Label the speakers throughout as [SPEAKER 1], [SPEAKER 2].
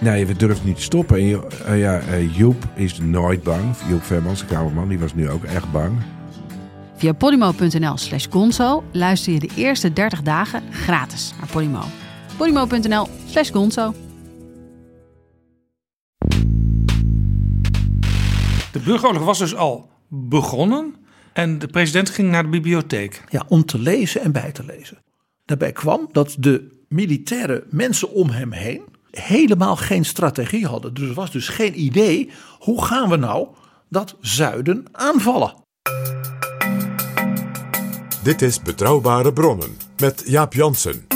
[SPEAKER 1] Nee, we durven niet te stoppen. En eh, ja, eh, Joep is nooit bang. Joep Vermans, de kamerman, die was nu ook echt bang.
[SPEAKER 2] Via podimo.nl slash gonzo luister je de eerste 30 dagen gratis naar Podimo. podimo.nl slash gonzo.
[SPEAKER 3] De burgeroorlog was dus al begonnen en de president ging naar de bibliotheek.
[SPEAKER 4] Ja, om te lezen en bij te lezen. Daarbij kwam dat de militaire mensen om hem heen helemaal geen strategie hadden. Dus er was dus geen idee hoe gaan we nou dat zuiden aanvallen.
[SPEAKER 5] Dit is Betrouwbare Bronnen met Jaap Jansen.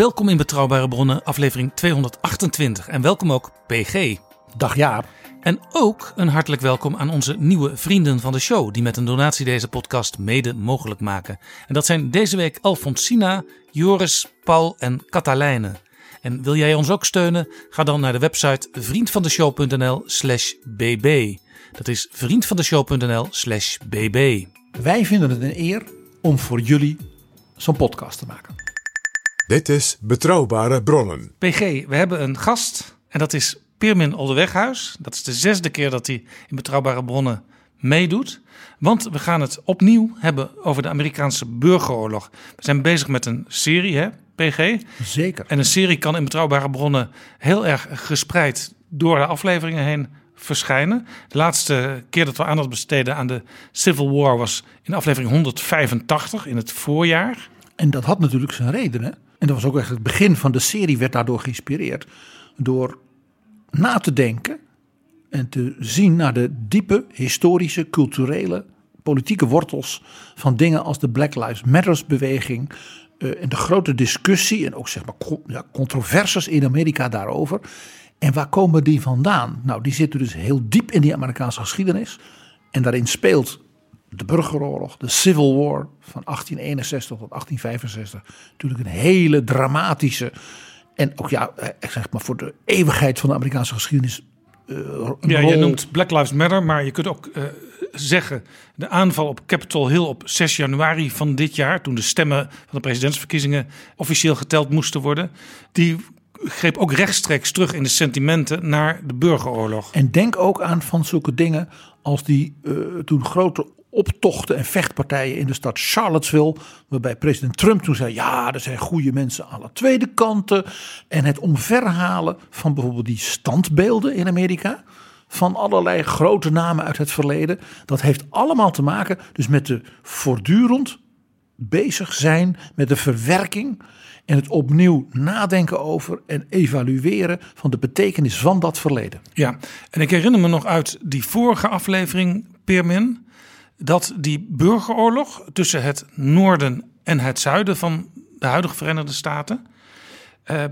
[SPEAKER 3] Welkom in Betrouwbare Bronnen, aflevering 228. En welkom ook PG.
[SPEAKER 4] Dag Jaap.
[SPEAKER 3] En ook een hartelijk welkom aan onze nieuwe vrienden van de show, die met een donatie deze podcast mede mogelijk maken. En dat zijn deze week Alfonsina, Joris, Paul en Catalijne. En wil jij ons ook steunen? Ga dan naar de website vriendvandeshow.nl/slash bb. Dat is vriendvandeshow.nl slash bb.
[SPEAKER 4] Wij vinden het een eer om voor jullie zo'n podcast te maken.
[SPEAKER 5] Dit is Betrouwbare Bronnen.
[SPEAKER 3] PG, we hebben een gast en dat is Pirmin Oldeweghuis. Dat is de zesde keer dat hij in Betrouwbare Bronnen meedoet. Want we gaan het opnieuw hebben over de Amerikaanse burgeroorlog. We zijn bezig met een serie, hè, PG?
[SPEAKER 4] Zeker.
[SPEAKER 3] En een serie kan in Betrouwbare Bronnen heel erg gespreid door de afleveringen heen verschijnen. De laatste keer dat we aandacht besteden aan de Civil War was in aflevering 185 in het voorjaar.
[SPEAKER 4] En dat had natuurlijk zijn redenen. En dat was ook echt het begin van de serie, werd daardoor geïnspireerd. Door na te denken en te zien naar de diepe historische, culturele, politieke wortels van dingen als de Black Lives Matters beweging. eh, en de grote discussie en ook zeg maar ja, controversies in Amerika daarover. En waar komen die vandaan? Nou, die zitten dus heel diep in die Amerikaanse geschiedenis. En daarin speelt de burgeroorlog, de Civil War van 1861 tot 1865. Natuurlijk een hele dramatische en ook ja, eh, zeg maar voor de eeuwigheid van de Amerikaanse geschiedenis. eh,
[SPEAKER 3] Ja, je noemt Black Lives Matter, maar je kunt ook eh, zeggen de aanval op Capitol Hill op 6 januari van dit jaar, toen de stemmen van de presidentsverkiezingen officieel geteld moesten worden, die greep ook rechtstreeks terug in de sentimenten naar de burgeroorlog.
[SPEAKER 4] En denk ook aan van zulke dingen als die toen grote optochten en vechtpartijen in de stad Charlottesville. Waarbij president Trump toen zei: ja, er zijn goede mensen aan de tweede kanten. En het omverhalen van bijvoorbeeld die standbeelden in Amerika. Van allerlei grote namen uit het verleden. Dat heeft allemaal te maken dus met de voortdurend bezig zijn met de verwerking en het opnieuw nadenken over en evalueren van de betekenis van dat verleden.
[SPEAKER 3] Ja, en ik herinner me nog uit die vorige aflevering, Pirmin, dat die burgeroorlog tussen het noorden en het zuiden van de huidige Verenigde Staten, eh,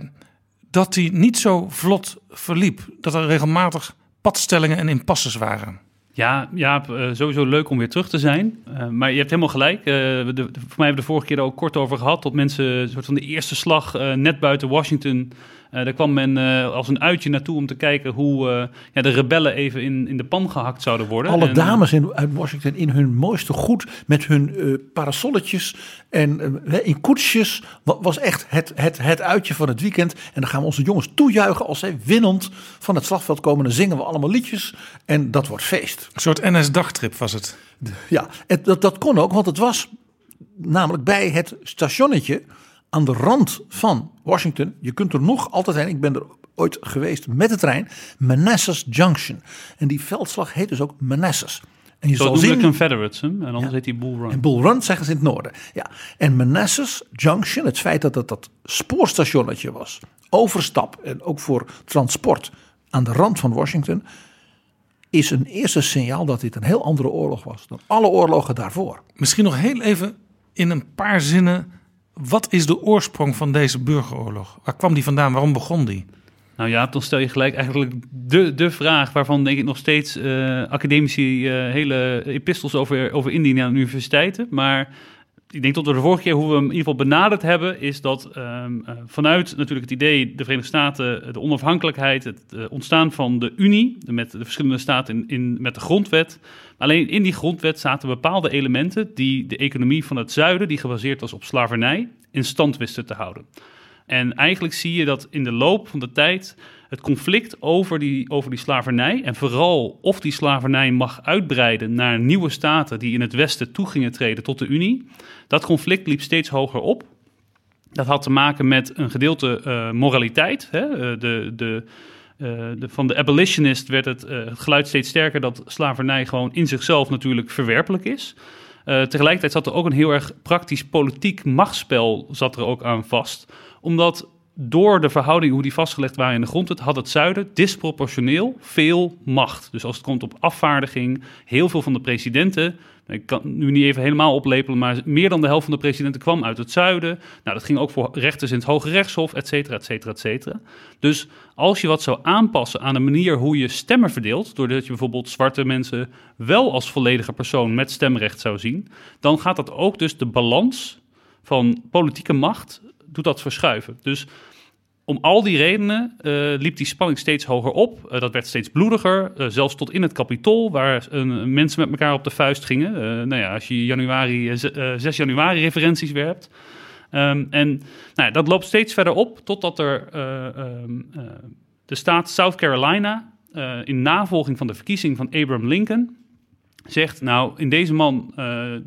[SPEAKER 3] dat die niet zo vlot verliep. Dat er regelmatig padstellingen en impasses waren.
[SPEAKER 6] Ja, ja eh, sowieso leuk om weer terug te zijn. Eh, maar je hebt helemaal gelijk. De, voor mij hebben we de vorige keer er ook kort over gehad. Dat mensen een soort van de eerste slag net buiten Washington. Eh, daar kwam men eh, als een uitje naartoe om te kijken hoe eh, ja, de rebellen even in, in de pan gehakt zouden worden.
[SPEAKER 4] Alle
[SPEAKER 6] En-
[SPEAKER 4] dames in, uit Washington in hun mooiste goed met hun eh, parasolletjes en in koetsjes wa- was echt het, het, het uitje van het weekend. En dan gaan we onze jongens toejuichen als zij winnend van het slagveld komen. Dan zingen we allemaal liedjes en dat wordt feest.
[SPEAKER 3] Een soort NS-dagtrip was het.
[SPEAKER 4] Ja, het, dat, dat kon ook, want het was namelijk bij het stationnetje aan de rand van Washington. Je kunt er nog altijd heen. Ik ben er ooit geweest met de trein. Manassas Junction. En die veldslag heet dus ook Manassas. En je
[SPEAKER 6] Zo
[SPEAKER 4] zal zien,
[SPEAKER 6] Confederates. En anders heet hij Bull Run.
[SPEAKER 4] en Bull Run zeggen ze in het noorden. Ja. En Manassas Junction, het feit dat het dat spoorstationnetje was, overstap en ook voor transport aan de rand van Washington, is een eerste signaal dat dit een heel andere oorlog was dan alle oorlogen daarvoor.
[SPEAKER 3] Misschien nog heel even in een paar zinnen. Wat is de oorsprong van deze burgeroorlog? Waar kwam die vandaan? Waarom begon die?
[SPEAKER 6] Nou ja, dan stel je gelijk eigenlijk de, de vraag waarvan denk ik nog steeds eh, academici eh, hele epistels over, over indienen aan universiteiten. Maar ik denk dat we de vorige keer hoe we hem in ieder geval benaderd hebben, is dat ehm, eh, vanuit natuurlijk het idee de Verenigde Staten, de onafhankelijkheid, het eh, ontstaan van de Unie met de verschillende staten in, met de grondwet. Alleen in die grondwet zaten bepaalde elementen die de economie van het zuiden, die gebaseerd was op slavernij, in stand wisten te houden. En eigenlijk zie je dat in de loop van de tijd het conflict over die, over die slavernij en vooral of die slavernij mag uitbreiden naar nieuwe staten die in het westen toe gingen treden tot de Unie, dat conflict liep steeds hoger op. Dat had te maken met een gedeelte eh, moraliteit. Hè? Eh, de, de, eh, de, van de abolitionist werd het, het geluid steeds sterker dat slavernij gewoon in zichzelf natuurlijk verwerpelijk is. Tegelijkertijd zat er ook een heel erg praktisch politiek machtsspel zat er ook aan vast. Omdat door de verhoudingen hoe die vastgelegd waren in de grondwet, had het zuiden disproportioneel veel macht. Dus als het komt op afvaardiging, heel veel van de presidenten, ik kan nu niet even helemaal oplepelen, maar meer dan de helft van de presidenten kwam uit het zuiden. Nou, dat ging ook voor rechters in het Hoge Rechtshof, et cetera, et cetera, et cetera. Dus als je wat zou aanpassen aan de manier hoe je stemmen verdeelt, doordat je bijvoorbeeld zwarte mensen wel als volledige persoon met stemrecht zou zien, dan gaat dat ook dus de balans van politieke macht, doet dat verschuiven. Dus om al die redenen eh, liep die spanning steeds hoger op. Eh, dat werd steeds bloediger, eh, zelfs tot in het kapitool, waar mensen met elkaar op de vuist gingen. Nou ja, als je januari, eh, ze- eh, 6 januari referenties werpt. Ehm, en nou ja, dat loopt steeds verder op, totdat er eh, ehm, eh, de staat South Carolina, in navolging van de verkiezing van Abraham Lincoln, zegt: Nou, in deze man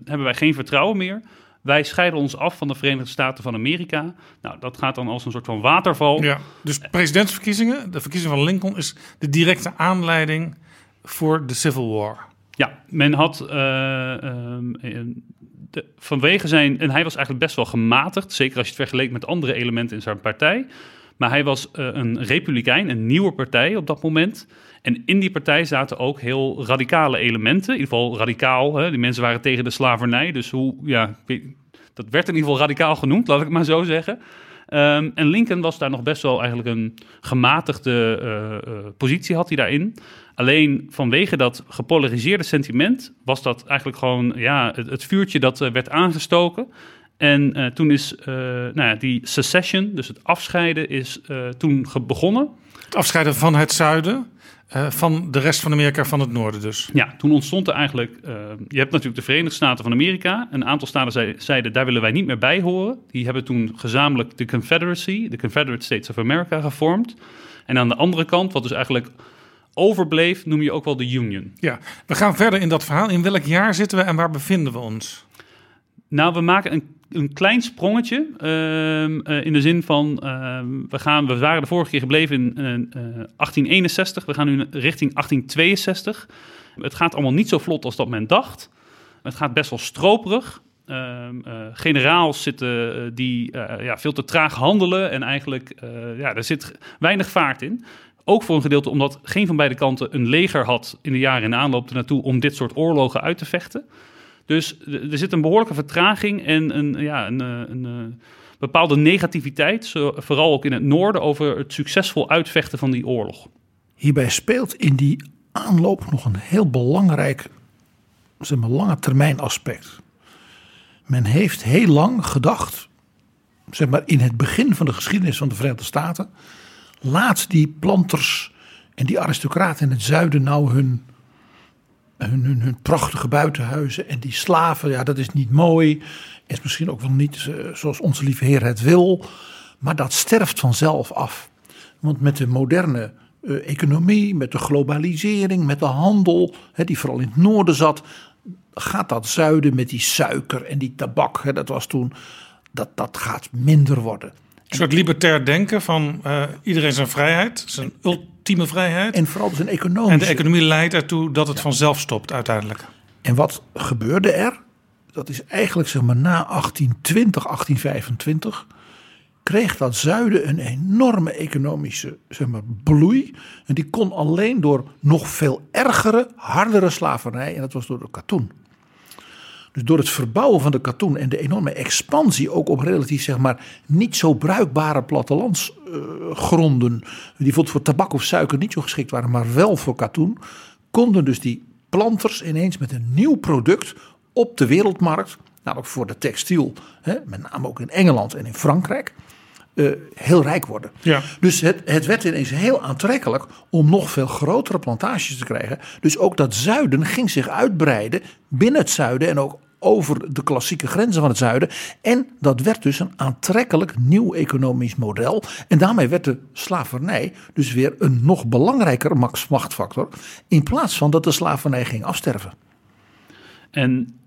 [SPEAKER 6] hebben wij geen vertrouwen meer. Wij scheiden ons af van de Verenigde Staten van Amerika. Nou, dat gaat dan als een soort van waterval.
[SPEAKER 3] Ja, dus presidentsverkiezingen, de verkiezing van Lincoln is de directe aanleiding voor de Civil War.
[SPEAKER 6] Ja, men had eh, ehm, eh, de, vanwege zijn. En hij was eigenlijk best wel gematigd. Zeker als je het vergeleek met andere elementen in zijn partij. Maar hij was eh, een republikein, een nieuwe partij op dat moment. En in die partij zaten ook heel radicale elementen. In ieder geval radicaal. Hè? Die mensen waren tegen de slavernij. Dus hoe, ja, dat werd in ieder geval radicaal genoemd, laat ik het maar zo zeggen. Ehm, en Lincoln was daar nog best wel eigenlijk een gematigde eh, eh, positie had hij daarin. Alleen vanwege dat gepolariseerde sentiment was dat eigenlijk gewoon ja, het, vuurtje dat werd aangestoken. En eh, toen is eh, nou ja, die secession, dus het afscheiden, is eh, toen begonnen.
[SPEAKER 3] Het afscheiden van het zuiden, van de rest van Amerika, van het noorden dus.
[SPEAKER 6] Ja, toen ontstond er eigenlijk. je hebt natuurlijk de Verenigde Staten van Amerika. Een aantal staten zei- zeiden daar willen wij niet meer bij horen. Die hebben toen gezamenlijk de Confederacy, de Confederate States of America, gevormd. En aan de andere kant, wat dus eigenlijk overbleef, noem je ook wel de Union.
[SPEAKER 3] Ja, we gaan verder in dat verhaal. In welk jaar zitten we en waar bevinden we ons?
[SPEAKER 6] Nou, we maken een, een klein sprongetje. ehm, eh, in de zin van, ehm, we, gaan, we waren de vorige keer gebleven in eh, eh, 1861. We gaan nu richting 1862. Het gaat allemaal niet zo vlot als dat men dacht. Het gaat best wel stroperig. Eh, generaals zitten eh, die eh, ja, veel te traag handelen. En eigenlijk, eh, ja, er zit weinig vaart in. Ook voor een gedeelte omdat geen van beide kanten een leger had in de jaren in aanloop ernaartoe om dit soort oorlogen uit te vechten. Dus er zit een behoorlijke vertraging en een, ja, een, eh, een, eh, bepaalde negativiteit, vooral ook in het noorden, over het succesvol uitvechten van die oorlog.
[SPEAKER 4] Hierbij speelt in die aanloop nog een heel belangrijk, zeg maar, lange termijn aspect. Men heeft heel lang gedacht, zeg maar in het begin van de geschiedenis van de Verenigde Staten, laat die planters en die aristocraten in het zuiden nou hun, hun, hun, hun prachtige buitenhuizen en die slaven, ja dat is niet mooi, is misschien ook wel niet eh, zoals onze lieve Heer het wil, maar dat sterft vanzelf af. Want met de moderne eh, economie, met de globalisering, met de handel, die vooral in het noorden zat, gaat dat zuiden met die suiker en die tabak, dat was toen, dat, dat gaat minder worden.
[SPEAKER 3] Een soort libertair denken van eh, iedereen zijn vrijheid, zijn ultieme vrijheid.
[SPEAKER 4] En vooral dus een
[SPEAKER 3] En
[SPEAKER 4] economische.
[SPEAKER 3] de economie leidt ertoe dat het vanzelf stopt uiteindelijk.
[SPEAKER 4] En wat gebeurde er? Dat is eigenlijk zeg maar na 1820, 1825 kreeg dat zuiden een enorme economische zeg maar, bloei. En die kon alleen door nog veel ergere, hardere slavernij. En dat was door de katoen. Dus door het verbouwen van de katoen en de enorme expansie ook op relatief zeg maar niet zo bruikbare plattelandsgronden, die bijvoorbeeld voor tabak of suiker niet zo geschikt waren, maar wel voor katoen, konden dus die planters ineens met een nieuw product op de wereldmarkt, namelijk voor de textiel, met name ook in Engeland en in Frankrijk, eh, heel rijk worden.
[SPEAKER 1] Ja.
[SPEAKER 4] Dus het, het werd ineens heel aantrekkelijk om nog veel grotere plantages te krijgen. Dus ook dat zuiden ging zich uitbreiden binnen het zuiden en ook over de klassieke grenzen van het zuiden. En dat werd dus een aantrekkelijk nieuw economisch model. En daarmee werd de slavernij dus weer een nog belangrijker machtfactor. In plaats van dat de slavernij ging afsterven.
[SPEAKER 6] En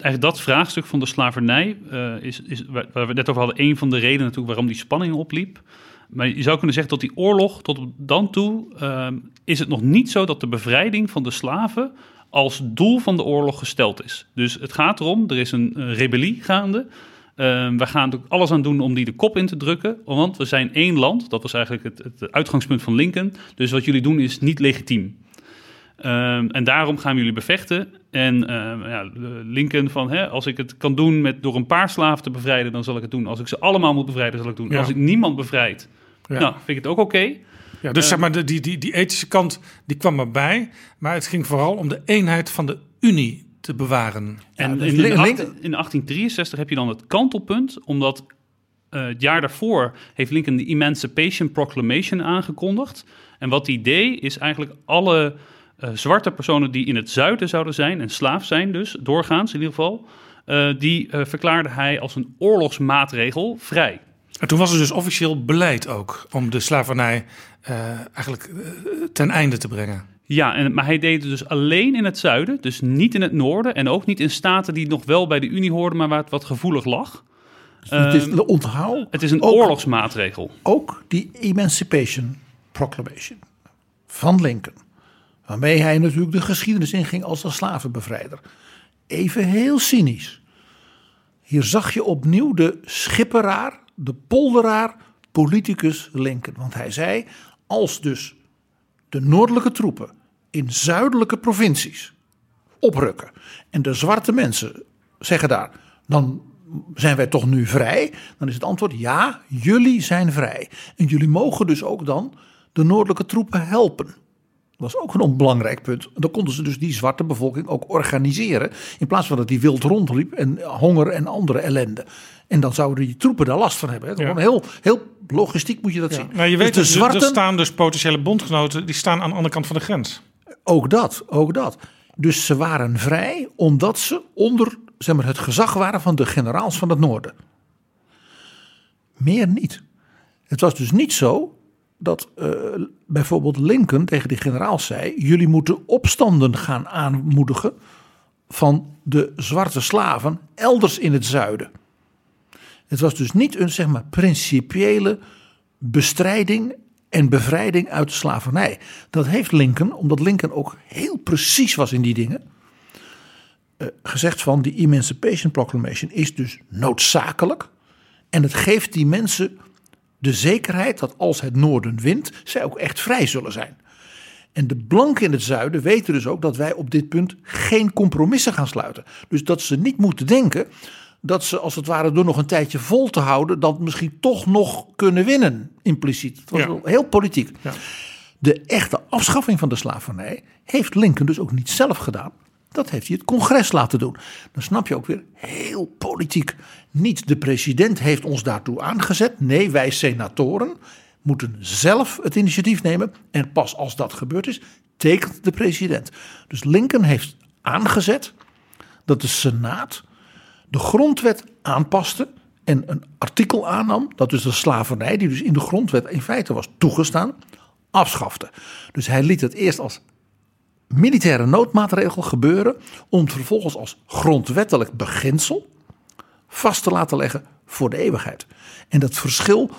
[SPEAKER 6] eigenlijk dat vraagstuk van de slavernij eh, is, is, waar we net over hadden, een van de redenen natuurlijk waarom die spanning opliep. Maar je zou kunnen zeggen dat die oorlog tot dan toe ehm, is het nog niet zo dat de bevrijding van de slaven als doel van de oorlog gesteld is. Dus het gaat erom, er is een, rebellie gaande. Ehm, we gaan er alles aan doen om die de kop in te drukken, want we zijn één land. Dat was eigenlijk het, het uitgangspunt van Lincoln. Dus wat jullie doen is niet legitiem. Ehm, en daarom gaan we jullie bevechten. En ehm, ja, Lincoln van, hè, als ik het kan doen met door een paar slaven te bevrijden, dan zal ik het doen. Als ik ze allemaal moet bevrijden, zal ik het doen.
[SPEAKER 3] Ja.
[SPEAKER 6] Als ik niemand bevrijd,
[SPEAKER 3] Ja.
[SPEAKER 6] nou, vind ik het ook oké.
[SPEAKER 3] Ja, dus zeg maar, de, die, die, die ethische kant die kwam erbij. Maar het ging vooral om de eenheid van de Unie te bewaren.
[SPEAKER 6] En
[SPEAKER 4] dus
[SPEAKER 6] in,
[SPEAKER 4] Lin-
[SPEAKER 6] in, acht-
[SPEAKER 4] Lincoln-
[SPEAKER 6] in 1863 heb je dan het kantelpunt, omdat eh, het jaar daarvoor heeft Lincoln de Emancipation Proclamation aangekondigd. En wat hij deed is eigenlijk alle eh, zwarte personen die in het zuiden zouden zijn, en slaaf zijn dus, doorgaans in ieder geval, eh, die eh, verklaarde hij als een oorlogsmaatregel vrij.
[SPEAKER 3] En toen was er dus officieel beleid ook om de slavernij eh, eigenlijk ten einde te brengen.
[SPEAKER 6] Ja, en, maar hij deed het dus alleen in het zuiden, dus niet in het noorden en ook niet in staten die nog wel bij de Unie hoorden, maar waar het wat gevoelig lag.
[SPEAKER 4] het is, onthoud
[SPEAKER 6] het is een
[SPEAKER 4] ook-
[SPEAKER 6] oorlogsmaatregel.
[SPEAKER 4] ook die Emancipation Proclamation van Lincoln. Waarmee hij natuurlijk de geschiedenis inging als een slavenbevrijder. Even heel cynisch. Hier zag je opnieuw de schipperaar, de polderaar, politicus Lincoln. Want hij zei, als dus de noordelijke troepen in zuidelijke provincies oprukken. En de zwarte mensen zeggen daar, dan zijn wij toch nu vrij? Dan is het antwoord ja, jullie zijn vrij. En jullie mogen dus ook dan de noordelijke troepen helpen. Dat was ook een onbelangrijk punt. Dan konden ze dus die zwarte bevolking ook organiseren. In plaats van dat die wild rondliep en honger en andere ellende. En dan zouden die troepen daar last van hebben. hè. Gewoon heel, heel logistiek moet je dat zien.
[SPEAKER 3] Nou, je
[SPEAKER 4] Dus
[SPEAKER 3] weet
[SPEAKER 4] de
[SPEAKER 3] dus,
[SPEAKER 4] zwarten,
[SPEAKER 3] er staan dus potentiële bondgenoten die staan aan de andere kant van de grens.
[SPEAKER 4] Ook dat, ook dat. Dus ze waren vrij omdat ze onder zeg maar, het gezag waren van de generaals van het noorden. Meer niet. Het was dus niet zo dat eh, bijvoorbeeld Lincoln tegen die generaals zei: jullie moeten opstanden gaan aanmoedigen van de zwarte slaven elders in het zuiden. Het was dus niet een zeg maar principiële bestrijding en bevrijding uit de slavernij. Dat heeft Lincoln, omdat Lincoln ook heel precies was in die dingen, eh, gezegd van die Emancipation Proclamation is dus noodzakelijk. En het geeft die mensen de zekerheid dat als het noorden wint, zij ook echt vrij zullen zijn. En de blanken in het zuiden weten dus ook dat wij op dit punt geen compromissen gaan sluiten. Dus dat ze niet moeten denken dat ze als het ware door nog een tijdje vol te houden, dat misschien toch nog kunnen winnen, impliciet. Het was
[SPEAKER 3] Ja.
[SPEAKER 4] heel politiek. De echte afschaffing van de slavernij heeft Lincoln dus ook niet zelf gedaan. Dat heeft hij het congres laten doen. Dan snap je ook weer heel politiek. Niet de president heeft ons daartoe aangezet. Nee, wij senatoren moeten zelf het initiatief nemen. En pas als dat gebeurd is, tekent de president. Dus Lincoln heeft aangezet dat de Senaat de grondwet aanpaste en een artikel aannam dat dus de slavernij, die dus in de grondwet in feite was toegestaan, afschafte. Dus hij liet het eerst als militaire noodmaatregel gebeuren om vervolgens als grondwettelijk beginsel vast te laten leggen voor de eeuwigheid. En dat verschil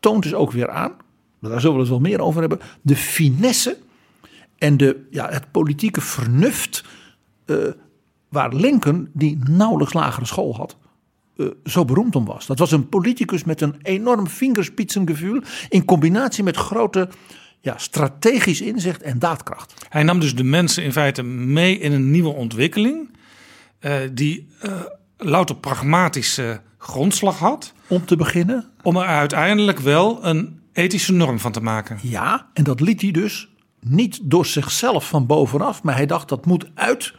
[SPEAKER 4] toont dus ook weer aan, daar zullen we het wel meer over hebben, de finesse en de, ja, het politieke vernuft eh, waar Lincoln, die nauwelijks lagere school had, eh, zo beroemd om was. Dat was een politicus met een enorm vingerspitsengevoel in combinatie met grote ja, strategisch inzicht en daadkracht.
[SPEAKER 3] Hij nam dus de mensen in feite mee in een nieuwe ontwikkeling. eh, die louter pragmatische grondslag had.
[SPEAKER 4] Om te beginnen,
[SPEAKER 3] Om er uiteindelijk wel een ethische norm van te maken.
[SPEAKER 4] ja, en dat liet hij dus niet door zichzelf van bovenaf, maar hij dacht dat moet uit,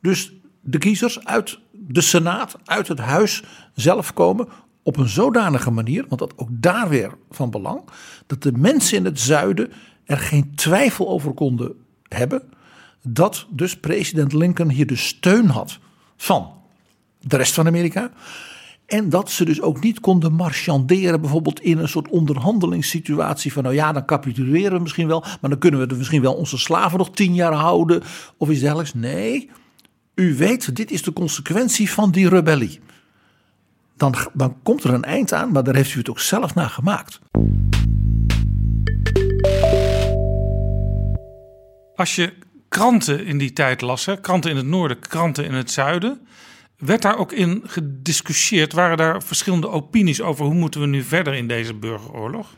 [SPEAKER 4] dus de kiezers, uit de Senaat, uit het huis zelf komen. Op een zodanige manier, want dat ook daar weer van belang, dat de mensen in het zuiden er geen twijfel over konden hebben. Dat dus president Lincoln hier de steun had van de rest van Amerika. En dat ze dus ook niet konden marchanderen, bijvoorbeeld in een soort onderhandelingssituatie. Van nou ja, dan capituleren we misschien wel, maar dan kunnen we er misschien wel onze slaven nog tien jaar houden. Of iets dergelijks. Nee, u weet, dit is de consequentie van die rebellie. Dan, dan komt er een eind aan, maar daar heeft u het ook zelf naar gemaakt.
[SPEAKER 3] Als je kranten in die tijd las, kranten in het noorden, kranten in het zuiden, werd daar ook in gediscussieerd. Waren daar verschillende opinies over hoe moeten we nu verder in deze burgeroorlog?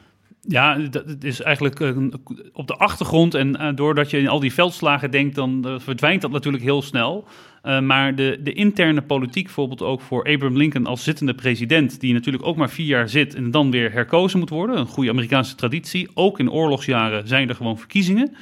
[SPEAKER 6] Ja, dat is eigenlijk op de achtergrond. En eh, doordat je in al die veldslagen denkt, dan eh, verdwijnt dat natuurlijk heel snel. Eh, maar de, de interne politiek, bijvoorbeeld ook voor Abraham Lincoln als zittende president, die natuurlijk ook maar vier jaar zit en dan weer herkozen moet worden. Een goede Amerikaanse traditie. Ook in oorlogsjaren zijn er gewoon verkiezingen.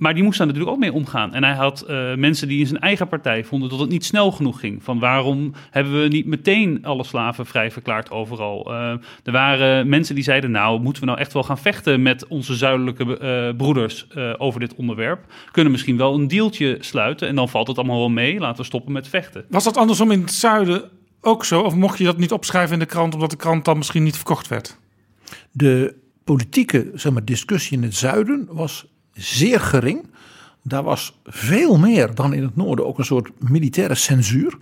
[SPEAKER 6] Maar die moest daar natuurlijk ook mee omgaan. En hij had eh, mensen die in zijn eigen partij vonden dat het niet snel genoeg ging. Van waarom hebben we niet meteen alle slaven vrij verklaard overal? Eh, er waren mensen die zeiden, nou moeten we nou echt wel gaan vechten met onze zuidelijke eh, broeders eh, over dit onderwerp. We kunnen misschien wel een deeltje sluiten en dan valt het allemaal wel mee. Laten we stoppen met vechten.
[SPEAKER 3] Was dat andersom in het zuiden ook zo? Of mocht je dat niet opschrijven in de krant omdat de krant dan misschien niet verkocht werd?
[SPEAKER 4] De politieke zeg maar, discussie in het zuiden was zeer gering. Daar was veel meer dan in het noorden ook een soort militaire censuur.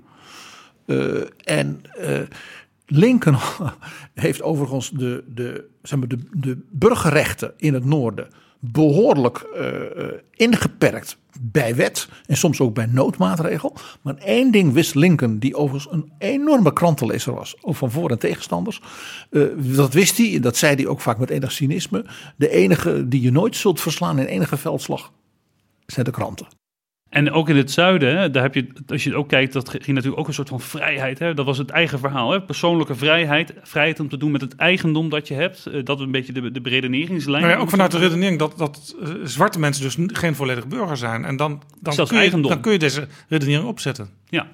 [SPEAKER 4] Eh, en eh, Lincoln heeft overigens de, de, zeg maar, de, de burgerrechten in het noorden behoorlijk eh, eh, ingeperkt bij wet en soms ook bij noodmaatregel. Maar één ding wist Lincoln, die overigens een enorme krantenlezer was, ook van voor- en tegenstanders. Eh, dat wist hij, en dat zei hij ook vaak met enig cynisme. De enige die je nooit zult verslaan in enige veldslag zijn de kranten.
[SPEAKER 6] En ook in het zuiden, daar heb je, als je ook kijkt, dat ging natuurlijk ook een soort van vrijheid. Hè? Dat was het eigen verhaal. Hè? Persoonlijke vrijheid. Vrijheid om te doen met het eigendom dat je hebt. Eh, Dat is een beetje de, de beredeneringslijn.
[SPEAKER 3] Nou ja, ook vanuit de redenering dat, dat eh, zwarte mensen dus geen volledig burger zijn. En dan, dan,
[SPEAKER 6] Zelfs
[SPEAKER 3] kun je,
[SPEAKER 6] eigendom.
[SPEAKER 3] dan kun je deze redenering opzetten.
[SPEAKER 6] Ja.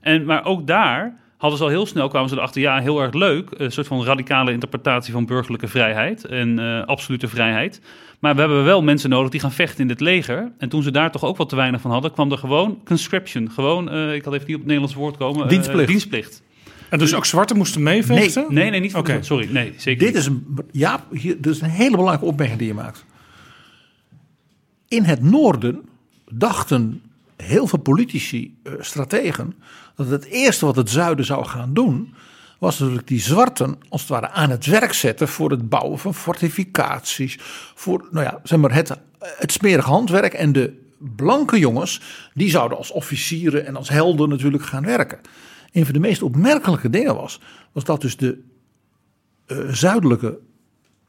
[SPEAKER 6] En, maar ook daar hadden ze al heel snel, kwamen ze erachter, ja, heel erg leuk. Een soort van radicale interpretatie van burgerlijke vrijheid en eh, absolute vrijheid. Maar we hebben wel mensen nodig die gaan vechten in het leger. En toen ze daar toch ook wat te weinig van hadden, kwam er gewoon conscription. Gewoon, eh, ik had even niet op het Nederlands woord komen. eh,
[SPEAKER 4] Dienstplicht.
[SPEAKER 6] dienstplicht.
[SPEAKER 3] En dus ook zwarte moesten meevechten?
[SPEAKER 6] Nee, nee, niet van
[SPEAKER 3] Oké.
[SPEAKER 6] Sorry, nee, zeker
[SPEAKER 4] Dit
[SPEAKER 6] niet.
[SPEAKER 4] is een, ja, hier, dit is een hele belangrijke opmerking die je maakt. In het noorden dachten heel veel politici, eh, strategen, dat het eerste wat het zuiden zou gaan doen, was natuurlijk die zwarten als het ware aan het werk zetten voor het bouwen van fortificaties, voor nou ja, zeg maar het, het smerige handwerk en de blanke jongens, die zouden als officieren en als helden natuurlijk gaan werken. Een van de meest opmerkelijke dingen was, was dat dus de eh, zuidelijke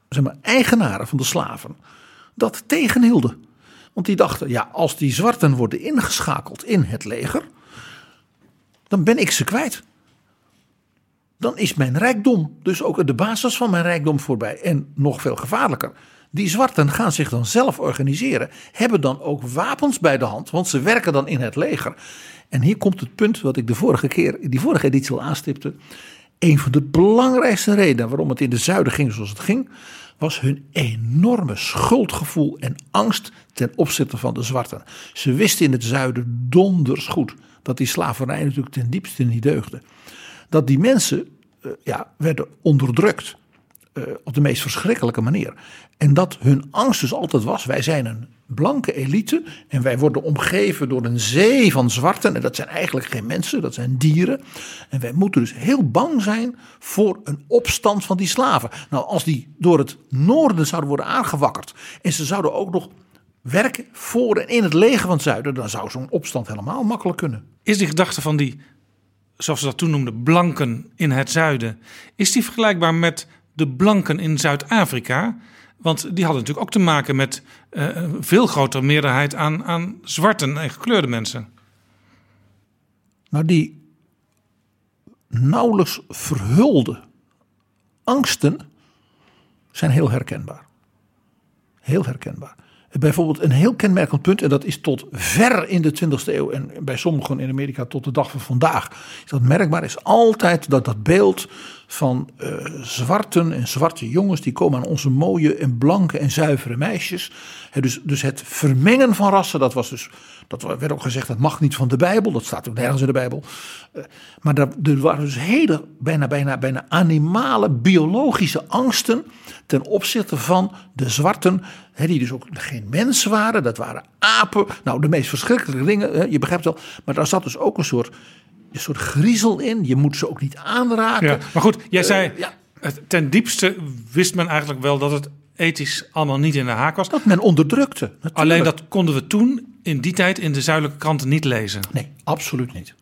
[SPEAKER 4] zeg maar, eigenaren van de slaven dat tegenhielden. Want die dachten, ja, als die zwarten worden ingeschakeld in het leger, dan ben ik ze kwijt. Dan is mijn rijkdom, dus ook de basis van mijn rijkdom voorbij. En nog veel gevaarlijker, die zwarten gaan zich dan zelf organiseren, hebben dan ook wapens bij de hand, want ze werken dan in het leger. En hier komt het punt wat ik de vorige keer, in die vorige editie al aanstipte. Een van de belangrijkste redenen waarom het in de zuiden ging zoals het ging, was hun enorme schuldgevoel en angst ten opzichte van de zwarten. Ze wisten in het zuiden donders goed dat die slavernij natuurlijk ten diepste niet deugde. Dat die mensen eh, ja, werden onderdrukt eh, op de meest verschrikkelijke manier. En dat hun angst dus altijd was: wij zijn een blanke elite en wij worden omgeven door een zee van zwarten. En dat zijn eigenlijk geen mensen, dat zijn dieren. En wij moeten dus heel bang zijn voor een opstand van die slaven. Nou, als die door het noorden zouden worden aangewakkerd en ze zouden ook nog werken voor en in het leger van het zuiden, dan zou zo'n opstand helemaal makkelijk kunnen.
[SPEAKER 3] Is die gedachte van die, zoals ze dat toen noemden, blanken in het zuiden, is die vergelijkbaar met de blanken in Zuid-Afrika? Want die hadden natuurlijk ook te maken met uh, een veel grotere meerderheid aan, aan zwarten en gekleurde mensen.
[SPEAKER 4] Nou, die nauwelijks verhulde angsten zijn heel herkenbaar. Heel herkenbaar. Bijvoorbeeld een heel kenmerkend punt, en dat is tot ver in de 20e eeuw en bij sommigen in Amerika tot de dag van vandaag, is dat merkbaar, is altijd dat dat beeld van uh, zwarten en zwarte jongens die komen aan onze mooie en blanke en zuivere meisjes. dus, dus het vermengen van rassen, dat was dus, dat werd ook gezegd, dat mag niet van de Bijbel, dat staat ook nergens in de Bijbel. Uh, maar er, waren dus hele, bijna, bijna, bijna animale, biologische angsten ten opzichte van de zwarten, die dus ook geen mensen waren, dat waren apen. Nou, de meest verschrikkelijke dingen, je begrijpt wel. Maar daar zat dus ook een soort een soort griezel in. Je moet ze ook niet aanraken.
[SPEAKER 3] Ja, maar goed, jij uh, zei, ja. ten diepste wist men eigenlijk wel dat het ethisch allemaal niet in de haak was.
[SPEAKER 4] Dat men onderdrukte. Natuurlijk.
[SPEAKER 3] Alleen dat konden we toen, in die tijd, in de zuidelijke kranten niet lezen.
[SPEAKER 4] Nee, absoluut niet.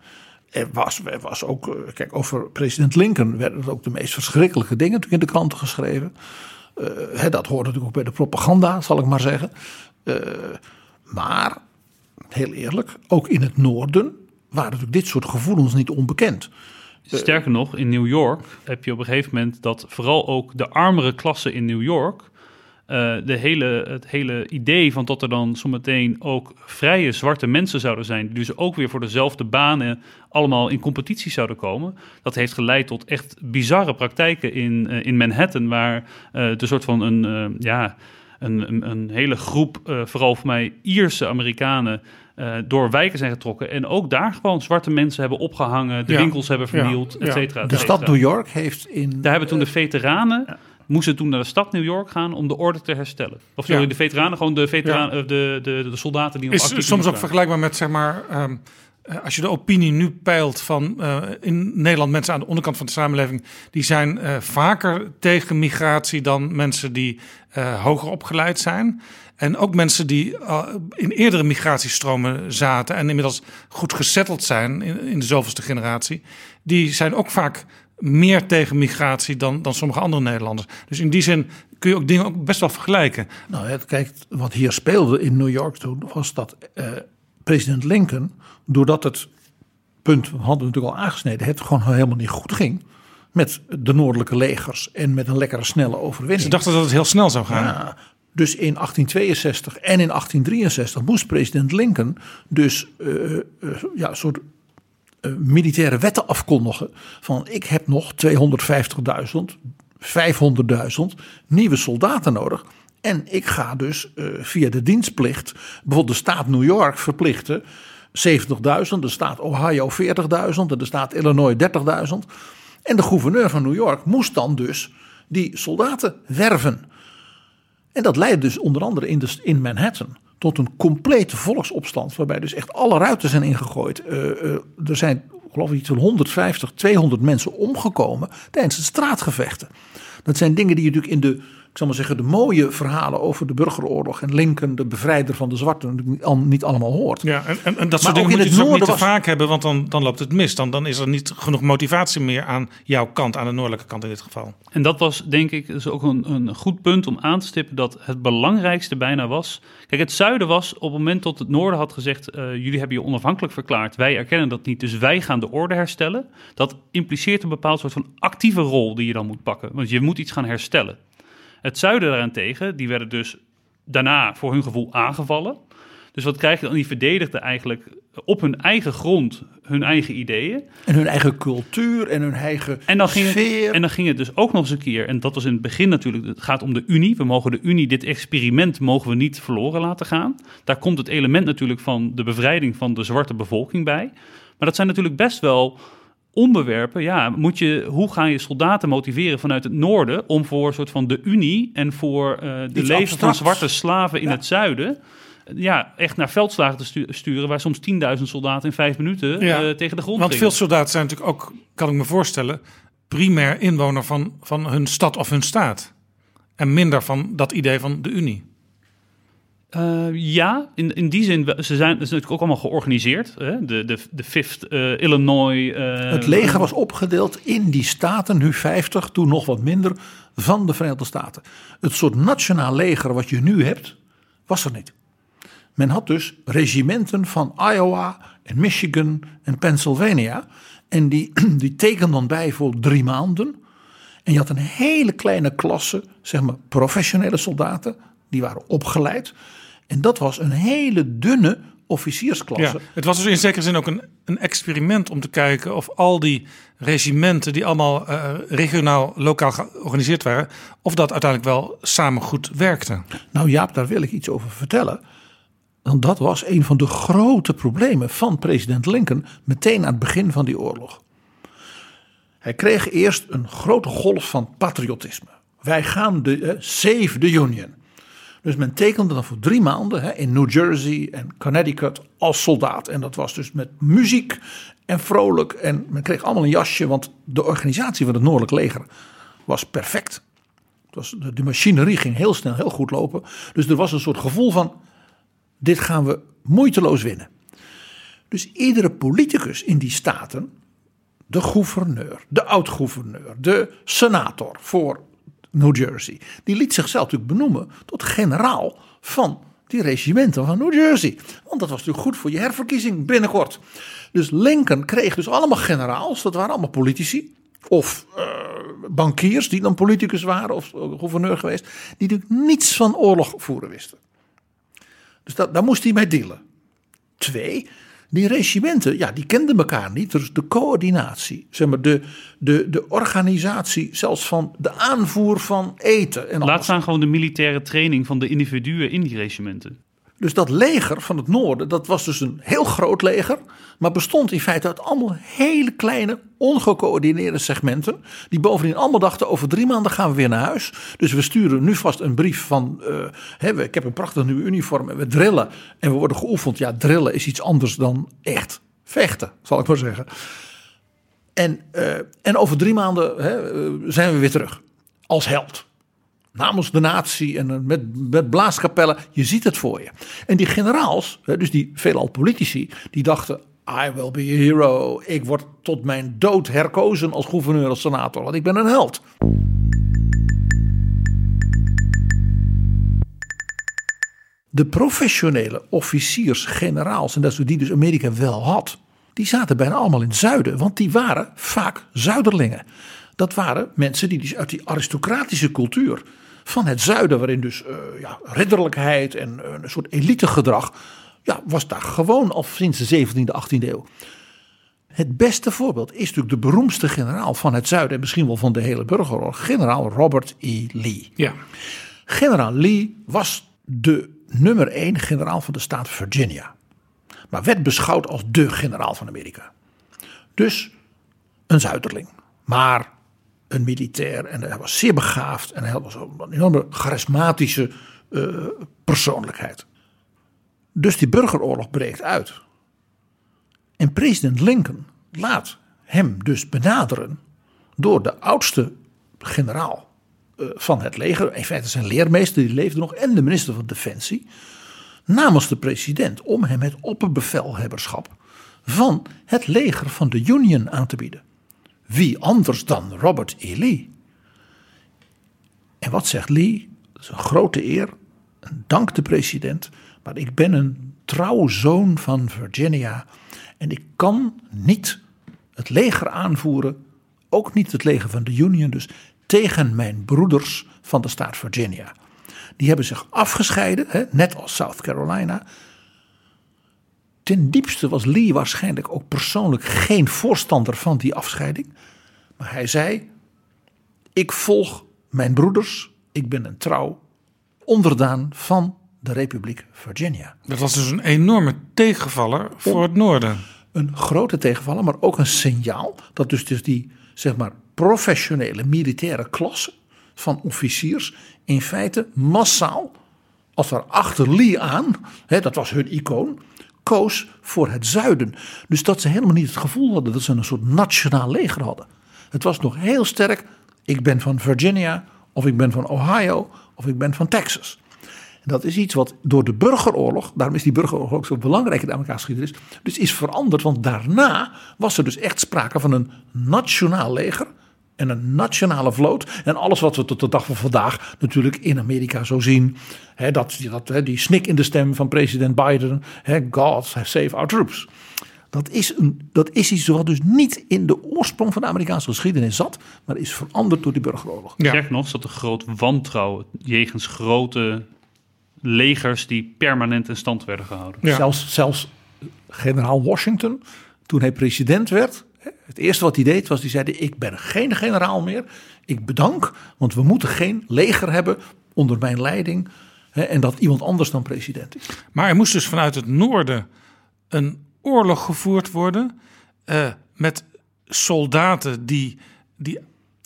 [SPEAKER 4] Er was, er was ook, eh, kijk, over president Lincoln werden ook de meest verschrikkelijke dingen natuurlijk in de kranten geschreven. Uh, hè, dat hoort natuurlijk ook bij de propaganda, zal ik maar zeggen. Uh, maar, heel eerlijk, ook in het noorden waren natuurlijk dit soort gevoelens niet onbekend.
[SPEAKER 6] Sterker nog, in New York heb je op een gegeven moment dat vooral ook de armere klasse in New York. Uh, de hele, het hele idee van dat er dan zometeen ook vrije zwarte mensen zouden zijn, die dus ook weer voor dezelfde banen allemaal in competitie zouden komen. Dat heeft geleid tot echt bizarre praktijken in, uh, in Manhattan, waar uh, de soort van een, ja, een, een, een, hele groep, vooral voor mij Ierse Amerikanen, uh, door wijken zijn getrokken. En ook daar gewoon zwarte mensen hebben opgehangen, de
[SPEAKER 3] Ja.
[SPEAKER 6] winkels hebben vernield,
[SPEAKER 3] Ja.
[SPEAKER 6] et cetera. et
[SPEAKER 4] De stad New York heeft in.
[SPEAKER 6] Daar hebben toen de veteranen. Moesten toen naar de stad New York gaan om de orde te herstellen. Of sorry,
[SPEAKER 3] Ja.
[SPEAKER 6] de veteranen, gewoon de, veteranen, eh, de, de, de soldaten die nog
[SPEAKER 3] Is soms ook
[SPEAKER 6] waren.
[SPEAKER 3] vergelijkbaar met, zeg maar, ehm, eh, als je de opinie nu peilt van eh, in Nederland mensen aan de onderkant van de samenleving, die zijn vaker tegen migratie dan mensen die hoger opgeleid zijn. En ook mensen die in eerdere migratiestromen zaten en inmiddels goed gesetteld zijn in, in de zoveelste generatie, die zijn ook vaak meer tegen migratie dan, dan sommige andere Nederlanders. Dus in die zin kun je ook dingen ook best wel vergelijken.
[SPEAKER 4] Nou, kijk, wat hier speelde in New York toen was dat eh, president Lincoln, doordat het punt, we hadden natuurlijk al aangesneden, het gewoon helemaal niet goed ging met de noordelijke legers en met een lekkere snelle overwinning.
[SPEAKER 3] Ze dachten dat het heel snel zou gaan.
[SPEAKER 4] Ja, dus in 1862 en in 1863 moest president Lincoln dus eh, eh, ja, een soort militaire wetten afkondigen. Van ik heb nog 250.000, 500.000 nieuwe soldaten nodig. En ik ga dus eh, via de dienstplicht bijvoorbeeld de staat New York verplichten 70.000, de staat Ohio 40.000 en de staat Illinois 30.000. En de gouverneur van New York moest dan dus die soldaten werven. En dat leidde dus onder andere in, de, in Manhattan tot een complete volksopstand. Waarbij dus echt alle ruiten zijn ingegooid. Eh, eh, er zijn geloof ik van 150, 200 mensen omgekomen tijdens de straatgevechten. Dat zijn dingen die je natuurlijk in de, ik zal maar zeggen, de mooie verhalen over de burgeroorlog en Lincoln, de bevrijder van de zwarten, niet, al- niet allemaal hoort.
[SPEAKER 3] Ja, en, en, en dat soort dingen
[SPEAKER 4] in
[SPEAKER 3] moet je
[SPEAKER 4] het
[SPEAKER 3] dus ook niet te vaak hebben, want dan, dan loopt het mis. Dan, dan is er niet genoeg motivatie meer aan jouw kant, aan de noordelijke kant in dit geval.
[SPEAKER 6] En dat was denk ik dus ook een, een goed punt om aan te stippen dat het belangrijkste bijna was. Kijk, het zuiden was op het moment dat het noorden had gezegd: eh, jullie hebben je onafhankelijk verklaard, wij erkennen dat niet, dus wij gaan de orde herstellen. Dat impliceert een bepaald soort van actieve rol die je dan moet pakken, want je moet iets gaan herstellen. Het zuiden daarentegen, die werden dus daarna voor hun gevoel aangevallen. Dus wat krijg je dan? Die verdedigden eigenlijk op hun eigen grond hun eigen ideeën.
[SPEAKER 4] En hun eigen cultuur en hun eigen
[SPEAKER 6] En dan, ging
[SPEAKER 4] sfeer.
[SPEAKER 6] het, en dan ging het dus ook nog eens een keer, en dat was in het begin natuurlijk, het gaat om de Unie. We mogen de Unie, dit experiment mogen we niet verloren laten gaan. Daar komt het element natuurlijk van de bevrijding van de zwarte bevolking bij. Maar dat zijn natuurlijk best wel onderwerpen. Ja, moet je, hoe ga je soldaten motiveren vanuit het noorden om voor een soort van de Unie en voor eh, de
[SPEAKER 4] Iets
[SPEAKER 6] leven van zwarte slaven in
[SPEAKER 4] Ja.
[SPEAKER 6] het zuiden. Ja, echt naar veldslagen te stu- sturen waar soms 10.000 soldaten in vijf minuten
[SPEAKER 3] Ja,
[SPEAKER 6] eh, tegen de grond
[SPEAKER 3] Want
[SPEAKER 6] gingen.
[SPEAKER 3] veel soldaten zijn natuurlijk ook, kan ik me voorstellen, primair inwoner van, van hun stad of hun staat. En minder van dat idee van de Unie.
[SPEAKER 6] Eh, ja, in, in die zin, ze zijn, is natuurlijk ook allemaal georganiseerd. Hè? De, de, de Fifth eh, Illinois. eh,
[SPEAKER 4] Het leger was opgedeeld in die staten, nu 50, toen nog wat minder, van de Verenigde Staten. Het soort nationaal leger wat je nu hebt, was er niet. Men had dus regimenten van Iowa en Michigan en Pennsylvania. En die, die tekenden dan bij voor drie maanden. En je had een hele kleine klasse, zeg maar professionele soldaten, die waren opgeleid. En dat was een hele dunne officiersklasse.
[SPEAKER 3] Ja, het was dus in zekere zin ook een, een experiment om te kijken of al die regimenten die allemaal eh, regionaal, lokaal georganiseerd waren, of dat uiteindelijk wel samen goed werkte.
[SPEAKER 4] Nou Jaap, daar wil ik iets over vertellen. Want dat was een van de grote problemen van president Lincoln meteen aan het begin van die oorlog. Hij kreeg eerst een grote golf van patriotisme. Wij gaan de eh, save the Union. Dus men tekende dan voor drie maanden hè, in New Jersey en Connecticut als soldaat. En dat was dus met muziek en vrolijk. En men kreeg allemaal een jasje, want de organisatie van het Noordelijk Leger was perfect. Het was, de, de machinerie ging heel snel, heel goed lopen. Dus er was een soort gevoel van: dit gaan we moeiteloos winnen. Dus iedere politicus in die staten, de gouverneur, de oud-gouverneur, de senator voor New Jersey, die liet zichzelf natuurlijk benoemen tot generaal van die regimenten van New Jersey. Want dat was natuurlijk goed voor je herverkiezing binnenkort. Dus Lincoln kreeg dus allemaal generaals, dat waren allemaal politici. Of eh, bankiers die dan politicus waren of eh, gouverneur geweest. Die natuurlijk niets van oorlog voeren wisten. Dus dat, daar moest hij mee dealen. Twee, die regimenten, ja, die kenden elkaar niet. Dus de coördinatie, zeg maar, de, de, de organisatie, zelfs van de aanvoer van eten. En
[SPEAKER 6] Laat
[SPEAKER 4] alles.
[SPEAKER 6] staan gewoon de militaire training van de individuen in die regimenten.
[SPEAKER 4] Dus dat leger van het noorden, dat was dus een heel groot leger. Maar bestond in feite uit allemaal hele kleine, ongecoördineerde segmenten. Die bovendien allemaal dachten, over drie maanden gaan we weer naar huis. Dus we sturen nu vast een brief van, eh, hè, ik heb een prachtig nieuw uniform en we drillen. En we worden geoefend. Ja, drillen is iets anders dan echt vechten, zal ik maar zeggen. En, eh, en over drie maanden hè, eh, zijn we weer terug. Als held namens de natie en eh, met, met blaaskapellen. Je ziet het voor je. En die generaals, dus die veelal politici, die dachten... I will be a hero. Ik word tot mijn dood herkozen als gouverneur of senator, want ik ben een held. De professionele officiers, generaals, en dat is die dus Amerika wel had, die zaten bijna allemaal in het zuiden, want die waren vaak zuiderlingen. Dat waren mensen die dus uit die aristocratische cultuur van het zuiden, waarin dus eh, ja, ridderlijkheid en eh, een soort elitegedrag, ja, was daar gewoon al sinds de 17e, 18e eeuw. Het beste voorbeeld is natuurlijk de beroemdste generaal van het zuiden en misschien wel van de hele burgeroorlog, generaal Robert E. Lee.
[SPEAKER 3] Ja,
[SPEAKER 4] Generaal Lee was de nummer één generaal van de staat Virginia. Maar werd beschouwd als de generaal van Amerika. Dus een zuiderling. Maar een militair. En hij was zeer begaafd. En hij was een enorme charismatische eh, persoonlijkheid. Dus die burgeroorlog breekt uit. En president Lincoln laat hem dus benaderen door de oudste generaal eh, van het leger, in feite zijn leermeester, die leefde nog, en de minister van Defensie, namens de president om hem het opperbevelhebberschap van het leger van de Union aan te bieden. Wie anders dan Robert E. Lee? En wat zegt Lee? Dat is een grote eer, dank de president, maar ik ben een trouwe zoon van Virginia en ik kan niet het leger aanvoeren, ook niet het leger van de Union, dus tegen mijn broeders van de staat Virginia. Die hebben zich afgescheiden, hè, net als South Carolina. Ten diepste was Lee waarschijnlijk ook persoonlijk geen voorstander van die afscheiding. Maar hij zei: Ik volg mijn broeders, ik ben een trouw onderdaan van de Republiek Virginia.
[SPEAKER 3] dat was dus een enorme tegenvaller voor het noorden.
[SPEAKER 4] een grote tegenvaller, maar ook een signaal dat dus, dus die zeg maar professionele militaire klasse van officiers in feite massaal, als er achter Lee aan, hè, dat was hun icoon, koos voor het zuiden. Dus dat ze helemaal niet het gevoel hadden dat ze een soort nationaal leger hadden. Het was nog heel sterk, ik ben van Virginia, of ik ben van Ohio, of ik ben van Texas. Dat is iets wat door de burgeroorlog, daarom is die burgeroorlog ook zo belangrijk in de Amerikaanse geschiedenis, dus is veranderd. Want daarna was er dus echt sprake van een nationaal leger en een nationale vloot. En alles wat we tot de dag van vandaag natuurlijk in Amerika zo zien. Hè, dat, dat, hè, die snik in de stem van president Biden. Hè, God save our troops. Dat is, een, dat is iets wat dus niet in de oorsprong van de Amerikaanse geschiedenis zat. Maar is veranderd door die burgeroorlog.
[SPEAKER 6] Ja. Sterker nog, zat een groot wantrouwen jegens grote legers die permanent in stand werden gehouden.
[SPEAKER 3] Ja.
[SPEAKER 4] Zelfs, zelfs generaal Washington, toen hij president werd. Het eerste wat hij deed was, hij zei, ik ben geen generaal meer. Ik bedank, want we moeten geen leger hebben onder mijn leiding. hè, En dat iemand anders dan president is.
[SPEAKER 3] Maar er moest dus vanuit het noorden een oorlog gevoerd worden eh, met soldaten die, die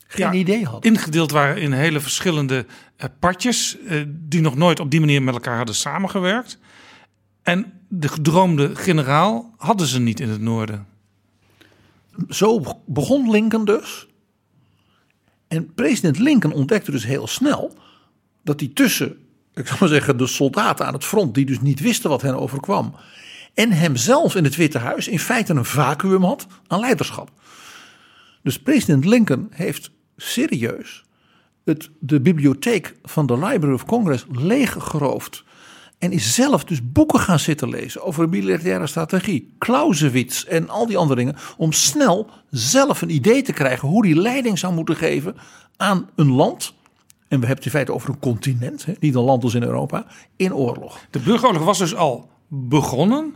[SPEAKER 4] Geen
[SPEAKER 3] ja,
[SPEAKER 4] idee hadden.
[SPEAKER 3] ingedeeld waren in hele verschillende eh, partjes, eh, die nog nooit op die manier met elkaar hadden samengewerkt. En de gedroomde generaal hadden ze niet in het noorden.
[SPEAKER 4] Zo begon Lincoln dus. En president Lincoln ontdekte dus heel snel dat hij tussen, ik zou maar zeggen, de soldaten aan het front, die dus niet wisten wat hen overkwam, en hemzelf in het Witte Huis in feite een vacuüm had aan leiderschap. Dus president Lincoln heeft serieus het, de bibliotheek van de Library of Congress leeggeroofd. En is zelf dus boeken gaan zitten lezen over militaire strategie, Clausewitz en al die andere dingen. Om snel zelf een idee te krijgen hoe die leiding zou moeten geven aan een land. En we hebben het in feite over een continent, hè, niet een land als in Europa, in oorlog.
[SPEAKER 3] De burgeroorlog was dus al begonnen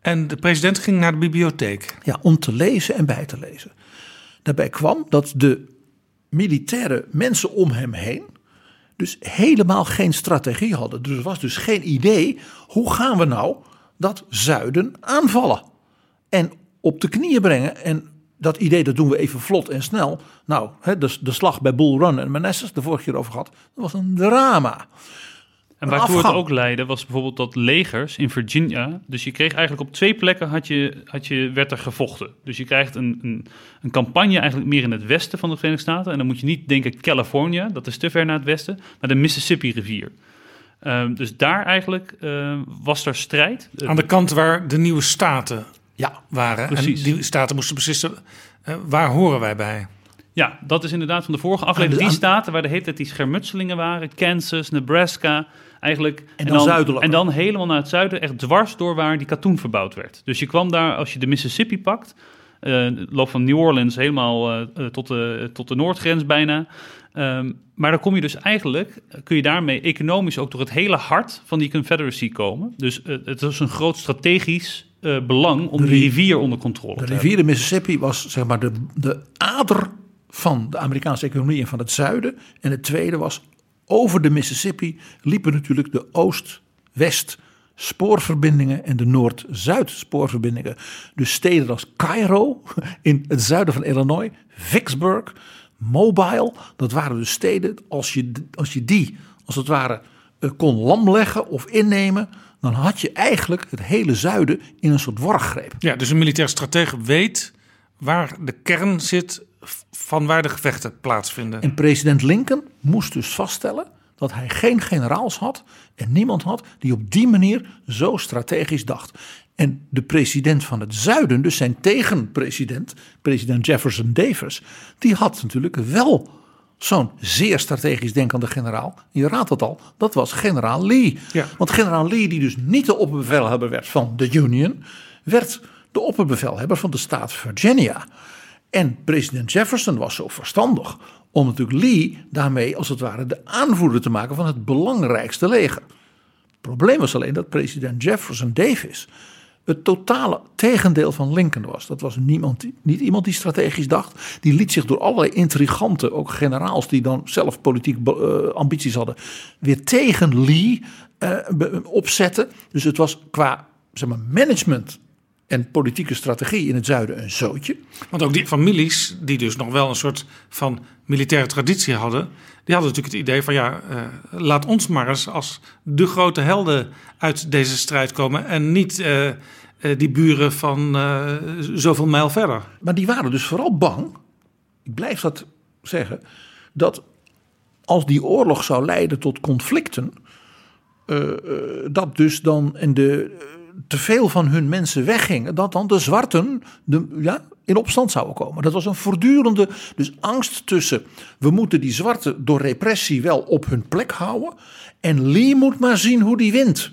[SPEAKER 3] en de president ging naar de bibliotheek.
[SPEAKER 4] Ja, om te lezen en bij te lezen. Daarbij kwam dat de militaire mensen om hem heen dus helemaal geen strategie hadden. Dus er was dus geen idee hoe gaan we nou dat zuiden aanvallen en op de knieën brengen. En dat idee dat doen we even vlot en snel. Nou, hè, de, de slag bij Bull Run en Manassas, de vorige keer over gehad, dat was een drama.
[SPEAKER 6] En waartoe het ook leidde was bijvoorbeeld dat legers in Virginia. Dus je kreeg eigenlijk op twee plekken had je, had je, werd er gevochten. Dus je krijgt een, een, een campagne eigenlijk meer in het westen van de Verenigde Staten. En dan moet je niet denken California, dat is te ver naar het westen. Maar de Mississippi rivier. Ehm, dus daar eigenlijk ehm, was er strijd.
[SPEAKER 3] Aan de kant waar de nieuwe staten
[SPEAKER 4] Ja,
[SPEAKER 3] waren.
[SPEAKER 6] Precies.
[SPEAKER 3] En die staten moesten beslissen, eh, waar horen wij bij?
[SPEAKER 6] Ja, dat is inderdaad van de vorige aflevering. Die staten waar de hele tijd die schermutselingen waren. Kansas, Nebraska, eigenlijk.
[SPEAKER 4] En dan zuidelijk.
[SPEAKER 6] En dan helemaal naar het zuiden, echt dwars door waar die katoen verbouwd werd. Dus je kwam daar, als je de Mississippi pakt, eh de loop van New Orleans helemaal eh, eh, tot, de, tot de noordgrens bijna. Ehm, maar dan kom je dus eigenlijk, eh, kun je daarmee economisch ook door het hele hart van die Confederacy komen. Dus eh, het is een groot strategisch eh, belang om
[SPEAKER 4] De
[SPEAKER 6] die
[SPEAKER 4] ri-
[SPEAKER 6] rivier onder controle
[SPEAKER 4] de
[SPEAKER 6] te hebben.
[SPEAKER 4] rivier de Mississippi was zeg maar de, de ader van de Amerikaanse economie en van het zuiden. En het tweede was, over de Mississippi liepen natuurlijk de oost-west spoorverbindingen en de noord-zuid spoorverbindingen. Dus steden als Cairo in het zuiden van Illinois, Vicksburg, Mobile. Dat waren dus steden, als je, als je die als het ware eh, kon lamleggen of innemen... dan had je eigenlijk het hele zuiden in een soort worggreep.
[SPEAKER 3] Ja, dus een militair stratege weet waar de kern zit van waar de gevechten plaatsvinden.
[SPEAKER 4] En president Lincoln moest dus vaststellen dat hij geen generaals had en niemand had die op die manier zo strategisch dacht. En de president van het zuiden, dus zijn tegenpresident, president Jefferson Davis, die had natuurlijk wel zo'n zeer strategisch denkende generaal. Je raadt het al, dat was generaal Lee.
[SPEAKER 3] Ja.
[SPEAKER 4] Want generaal Lee, die dus niet de opperbevelhebber werd van de Union, werd de opperbevelhebber van de staat Virginia. En president Jefferson was zo verstandig om natuurlijk Lee daarmee als het ware de aanvoerder te maken van het belangrijkste leger. Het probleem was alleen dat president Jefferson Davis het totale tegendeel van Lincoln was. Dat was niemand, niet iemand die strategisch dacht. Die liet zich door allerlei intriganten, ook generaals die dan zelf politiek eh, ambities hadden, weer tegen Lee eh, opzetten. Dus het was qua zeg maar, management en politieke strategie in het zuiden een zootje.
[SPEAKER 3] Want ook die families, die dus nog wel een soort van militaire traditie hadden, die hadden natuurlijk het idee van ja, eh, laat ons maar eens als de grote helden uit deze strijd komen en niet eh, eh, die buren van zoveel mijl verder.
[SPEAKER 4] Maar die waren dus vooral bang, ik blijf dat zeggen, dat als die oorlog zou leiden tot conflicten, dat dus dan in de, te veel van hun mensen weggingen, dat dan de zwarten de, ja, in opstand zouden komen. Dat was een voortdurende dus angst tussen we moeten die zwarten door repressie wel op hun plek houden en Lee moet maar zien hoe die wint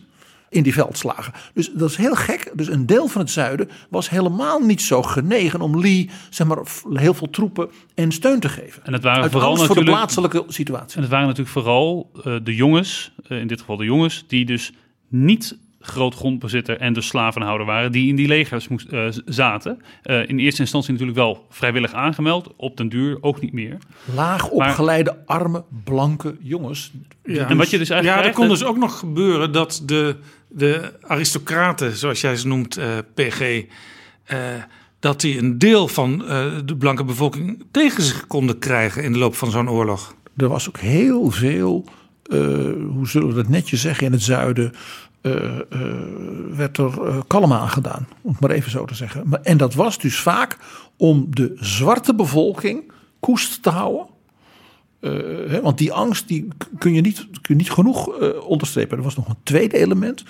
[SPEAKER 4] in die veldslagen. Dus dat is heel gek. Dus een deel van het zuiden was helemaal niet zo genegen om Lee zeg maar, heel veel troepen en steun te geven.
[SPEAKER 6] En het waren
[SPEAKER 4] Uit
[SPEAKER 6] vooral
[SPEAKER 4] angst voor de
[SPEAKER 6] natuurlijk-
[SPEAKER 4] plaatselijke situatie.
[SPEAKER 6] En het waren natuurlijk vooral eh, de jongens, eh, in dit geval de jongens, die dus niet groot grondbezitter en dus slavenhouder waren, die in die legers moest, eh, zaten. Eh, in eerste instantie natuurlijk wel vrijwillig aangemeld, op den duur ook niet meer.
[SPEAKER 4] Laag opgeleide, arme, blanke jongens.
[SPEAKER 3] Ja,
[SPEAKER 6] En wat je dus eigenlijk
[SPEAKER 3] ja, er kon dus ook nog gebeuren dat de, de aristocraten, zoals jij ze noemt, eh, PG, eh, dat die een deel van eh, de blanke bevolking tegen zich konden krijgen in de loop van zo'n oorlog.
[SPEAKER 4] Er was ook heel veel, eh, hoe zullen we dat netjes zeggen, in het zuiden. Eh, eh, werd er eh, kalm aan gedaan, om het maar even zo te zeggen. En dat was dus vaak om de zwarte bevolking koest te houden. Hè, want die angst die kun je niet, kun je niet genoeg onderstrepen. Er was nog een tweede element.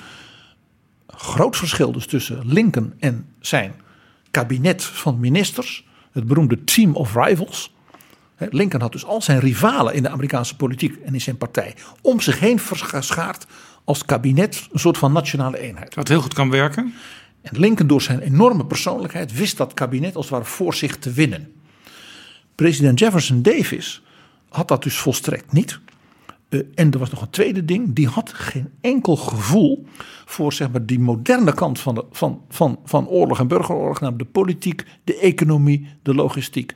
[SPEAKER 4] Groot verschil dus tussen Lincoln en zijn kabinet van ministers. Het beroemde Team of Rivals. Lincoln had dus al zijn rivalen in de Amerikaanse politiek en in zijn partij om zich heen verschaard als kabinet, een soort van nationale eenheid.
[SPEAKER 3] Wat heel goed kan werken.
[SPEAKER 4] En Lincoln door zijn enorme persoonlijkheid wist dat kabinet als het ware voor zich te winnen. President Jefferson Davis had dat dus volstrekt niet. Eh, en er was nog een tweede ding, die had geen enkel gevoel voor zeg maar, die moderne kant van, de, van, van, van oorlog en burgeroorlog, namelijk de politiek, de economie, de logistiek.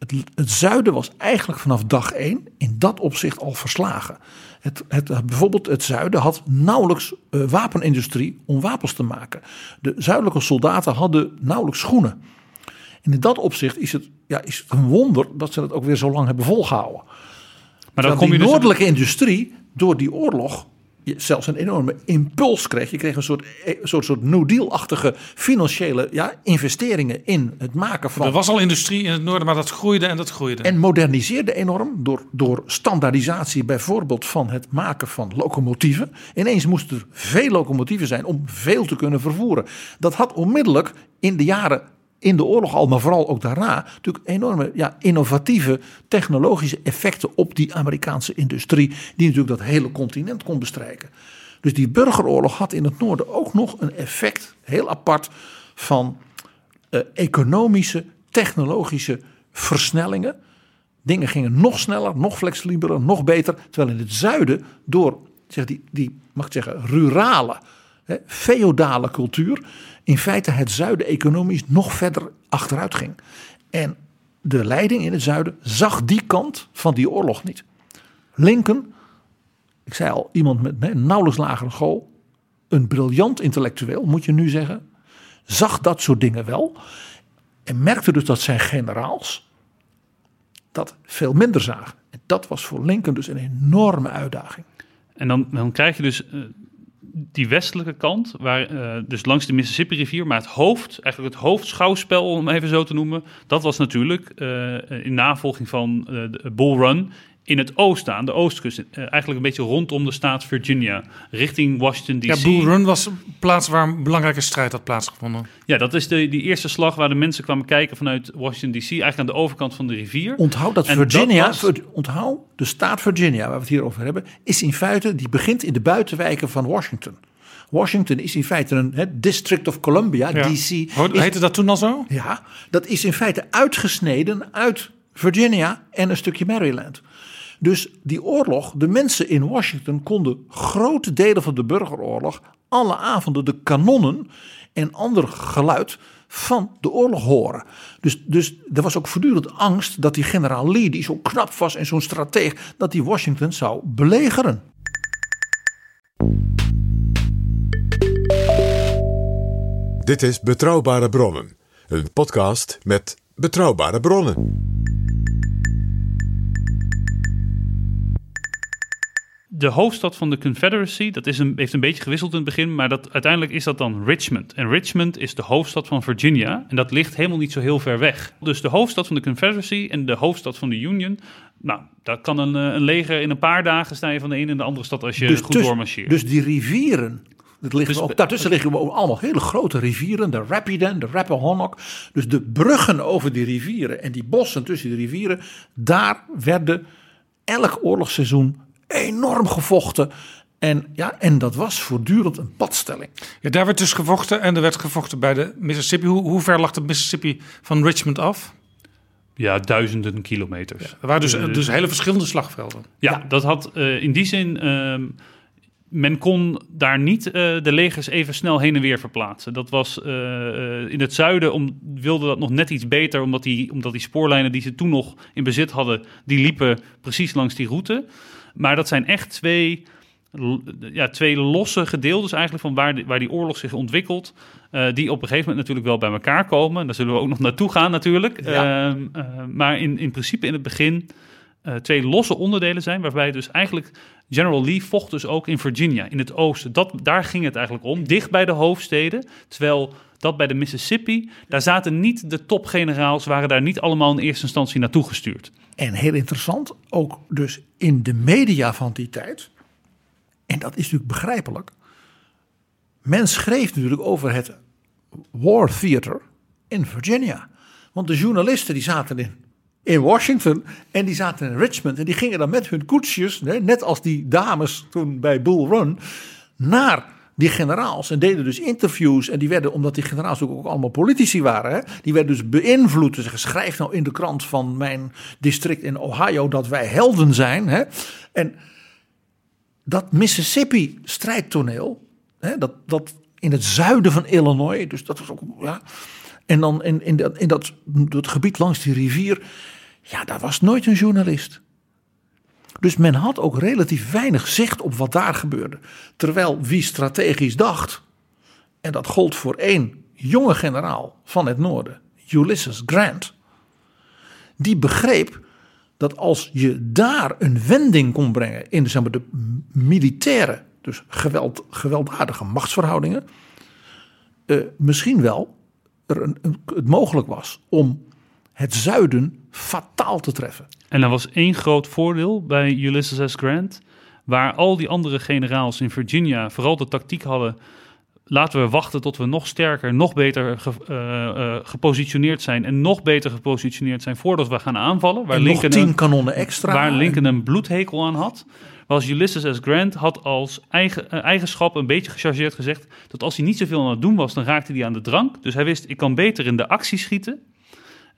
[SPEAKER 4] Het, het zuiden was eigenlijk vanaf dag één in dat opzicht al verslagen. Het, het, bijvoorbeeld het zuiden had nauwelijks eh, wapenindustrie om wapens te maken. De zuidelijke soldaten hadden nauwelijks schoenen. En in dat opzicht is het, ja, is het een wonder dat ze het ook weer zo lang hebben volgehouden.
[SPEAKER 6] Maar dan
[SPEAKER 4] Terwijl
[SPEAKER 6] kom je
[SPEAKER 4] die
[SPEAKER 6] dus
[SPEAKER 4] noordelijke industrie door die oorlog zelfs een enorme impuls kreeg. Je kreeg een soort, een soort, soort New Deal-achtige financiële ja, investeringen in het maken van
[SPEAKER 3] Er was al industrie in het noorden, maar dat groeide en dat groeide.
[SPEAKER 4] en moderniseerde enorm door, door standaardisatie bijvoorbeeld van het maken van locomotieven. Ineens moesten er veel locomotieven zijn om veel te kunnen vervoeren. Dat had onmiddellijk in de jaren in de oorlog al, maar vooral ook daarna, natuurlijk enorme ja, innovatieve technologische effecten op die Amerikaanse industrie, die natuurlijk dat hele continent kon bestrijken. Dus die burgeroorlog had in het noorden ook nog een effect, heel apart, van eh, economische, technologische versnellingen. Dingen gingen nog sneller, nog flexibeler, nog beter. Terwijl in het zuiden door zeg, die, die, mag ik zeggen, rurale, hè, feodale cultuur... in feite het zuiden economisch nog verder achteruit ging. En de leiding in het zuiden zag die kant van die oorlog niet. Lincoln, ik zei al, iemand met een nauwelijks lagere school... een briljant intellectueel, moet je nu zeggen... zag dat soort dingen wel... en merkte dus dat zijn generaals dat veel minder zagen. En dat was voor Lincoln dus een enorme uitdaging.
[SPEAKER 6] En dan, dan krijg je dus eh, die westelijke kant, waar, eh, dus langs de Mississippi rivier, maar het hoofd, eigenlijk het hoofdschouwspel, om even zo te noemen, dat was natuurlijk eh, in navolging van eh, de Bull Run in het oosten, aan de oostkust. Eh, eigenlijk een beetje rondom de staat Virginia, richting Washington
[SPEAKER 3] ja,
[SPEAKER 6] D.C.
[SPEAKER 3] Bull Run was een plaats waar een belangrijke strijd had plaatsgevonden.
[SPEAKER 6] Ja, dat is de, die eerste slag waar de mensen kwamen kijken vanuit Washington D.C., eigenlijk aan de overkant van de rivier.
[SPEAKER 4] Onthoud dat
[SPEAKER 6] En
[SPEAKER 4] Virginia,
[SPEAKER 6] dat was-
[SPEAKER 4] Vir- onthoud de staat Virginia, waar we het hier over hebben, is in feite, die begint in de buitenwijken van Washington. Washington is in feite een hè, District of Columbia,
[SPEAKER 3] Ja.
[SPEAKER 4] DC.
[SPEAKER 3] Heette dat toen al zo?
[SPEAKER 4] Ja, dat is in feite uitgesneden uit Virginia en een stukje Maryland. Dus die oorlog, de mensen in Washington konden grote delen van de burgeroorlog, alle avonden de kanonnen en ander geluid van de oorlog horen. Dus, dus er was ook voortdurend angst dat die generaal Lee, die zo knap was en zo'n strateeg, dat die Washington zou belegeren.
[SPEAKER 5] Dit is Betrouwbare Bronnen, een podcast met betrouwbare bronnen.
[SPEAKER 6] De hoofdstad van de Confederacy, dat is een, heeft een beetje gewisseld in het begin, maar dat, uiteindelijk is dat dan Richmond. En Richmond is de hoofdstad van Virginia en dat ligt helemaal niet zo heel ver weg. Dus de hoofdstad van de Confederacy en de hoofdstad van de Union Nou, dat kan een, eh, een leger in een paar dagen sta je van de ene in de andere stad als je goed
[SPEAKER 4] tuss-
[SPEAKER 6] doormarcheert.
[SPEAKER 4] Dus die rivieren. Dat liggen
[SPEAKER 6] Dus-
[SPEAKER 4] ook, daartussen liggen allemaal hele grote rivieren. De Rapidan, de Rappahannock. Dus de bruggen over die rivieren en die bossen tussen die rivieren. Daar werden elk oorlogsseizoen enorm gevochten. En, ja, en dat was voortdurend een padstelling.
[SPEAKER 3] Ja, daar werd dus gevochten en er werd gevochten bij de Mississippi. Hoe, hoe ver lag de Mississippi van Richmond af?
[SPEAKER 6] ja, duizenden kilometers.
[SPEAKER 3] Er waren dus,
[SPEAKER 6] Eh,
[SPEAKER 3] dus hele verschillende slagvelden.
[SPEAKER 6] Ja, dat had eh, in die zin. ehm, men kon daar niet eh, de legers even snel heen en weer verplaatsen. Dat was in het zuiden om, wilde dat nog net iets beter, omdat die, omdat die spoorlijnen die ze toen nog in bezit hadden, die liepen precies langs die route. Maar dat zijn echt twee, ja, twee losse gedeeltes eigenlijk van waar die, waar die oorlog zich ontwikkelt. eh, die op een gegeven moment natuurlijk wel bij elkaar komen. Daar zullen we ook nog naartoe gaan natuurlijk.
[SPEAKER 4] Ja.
[SPEAKER 6] Ehm, eh, maar in, in principe in het begin eh, twee losse onderdelen zijn, waarbij dus eigenlijk General Lee vocht dus ook in Virginia, in het oosten. Dat, daar ging het eigenlijk om, dicht bij de hoofdsteden. Terwijl dat bij de Mississippi, daar zaten niet de topgeneraals, waren daar niet allemaal in eerste instantie naartoe gestuurd.
[SPEAKER 4] En heel interessant, ook dus in de media van die tijd. En dat is natuurlijk begrijpelijk. Men schreef natuurlijk over het War Theater in Virginia. Want de journalisten die zaten in, in Washington en die zaten in Richmond. En die gingen dan met hun koetsjes, net als die dames toen bij Bull Run, naar die generaals. En deden dus interviews. En die werden, omdat die generaals ook allemaal politici waren, hè, die werden dus beïnvloed. Dus zeggen, schrijf nou in de krant van mijn district in Ohio dat wij helden zijn. Hè. En dat Mississippi-strijdtoneel, dat, dat in het zuiden van Illinois, dus dat was ook, ja. En dan in, in, dat, in dat, dat gebied langs die rivier, ja, daar was nooit een journalist. Dus men had ook relatief weinig zicht op wat daar gebeurde. Terwijl wie strategisch dacht, en dat gold voor één jonge generaal van het noorden, Ulysses Grant, die begreep dat als je daar een wending kon brengen in zeg maar, de militaire, dus geweld, gewelddadige machtsverhoudingen, eh, misschien wel er een, een- het mogelijk was om het zuiden fataal te treffen.
[SPEAKER 6] En er was één groot voordeel bij Ulysses S. Grant, waar al die andere generaals in Virginia vooral de tactiek hadden. Laten we wachten tot we nog sterker, nog beter ge- eh, eh, gepositioneerd zijn. En nog beter gepositioneerd zijn voordat we gaan aanvallen. Waar
[SPEAKER 4] en
[SPEAKER 6] Lincoln
[SPEAKER 4] tien
[SPEAKER 6] een-
[SPEAKER 4] kanonnen extra.
[SPEAKER 6] waar Lincoln een bloedhekel aan had, was Ulysses S. Grant had als eigen, eh, eigenschap een beetje gechargeerd gezegd dat als hij niet zoveel aan het doen was, dan raakte hij aan de drank. Dus hij wist, ik kan beter in de actie schieten.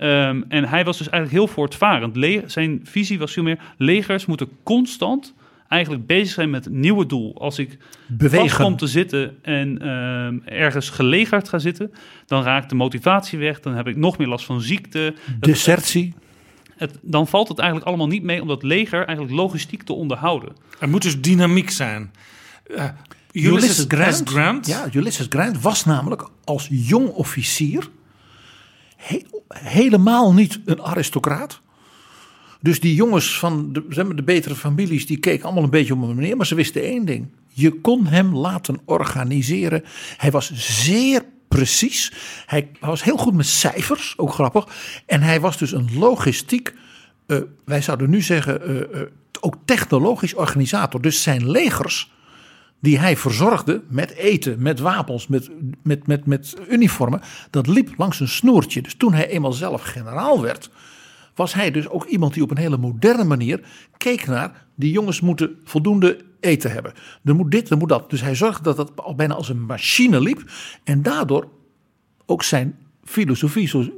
[SPEAKER 6] Ehm, en hij was dus eigenlijk heel voortvarend. Le- zijn visie was veel meer, legers moeten constant eigenlijk bezig zijn met het nieuwe doel. Als ik vast
[SPEAKER 4] bewegen.
[SPEAKER 6] kom te zitten en ehm, ergens gelegerd ga zitten, dan raakt de motivatie weg. Dan heb ik nog meer last van ziekte.
[SPEAKER 4] Desertie.
[SPEAKER 6] het, dan valt het eigenlijk allemaal niet mee om dat leger eigenlijk logistiek te onderhouden.
[SPEAKER 3] Er moet dus dynamiek zijn. Eh, Ulysses. Grant,
[SPEAKER 4] Ja, Ulysses Grant was namelijk als jong officier he- helemaal niet een aristocraat. Dus die jongens van de, zeg maar, de betere families, die keken allemaal een beetje om hem neer. Maar ze wisten één ding. Je kon hem laten organiseren. Hij was zeer precies. Hij was heel goed met cijfers, ook grappig. En hij was dus een logistiek, eh, wij zouden nu zeggen, eh, eh, ook technologisch organisator. Dus zijn legers, die hij verzorgde met eten, met wapens, met, met, met, met uniformen, dat liep langs een snoertje. Dus toen hij eenmaal zelf generaal werd, was hij dus ook iemand die op een hele moderne manier keek naar die jongens moeten voldoende eten hebben. Er moet dit, er moet dat. Dus hij zorgde dat dat al bijna als een machine liep en daardoor ook zijn filosofie, zoals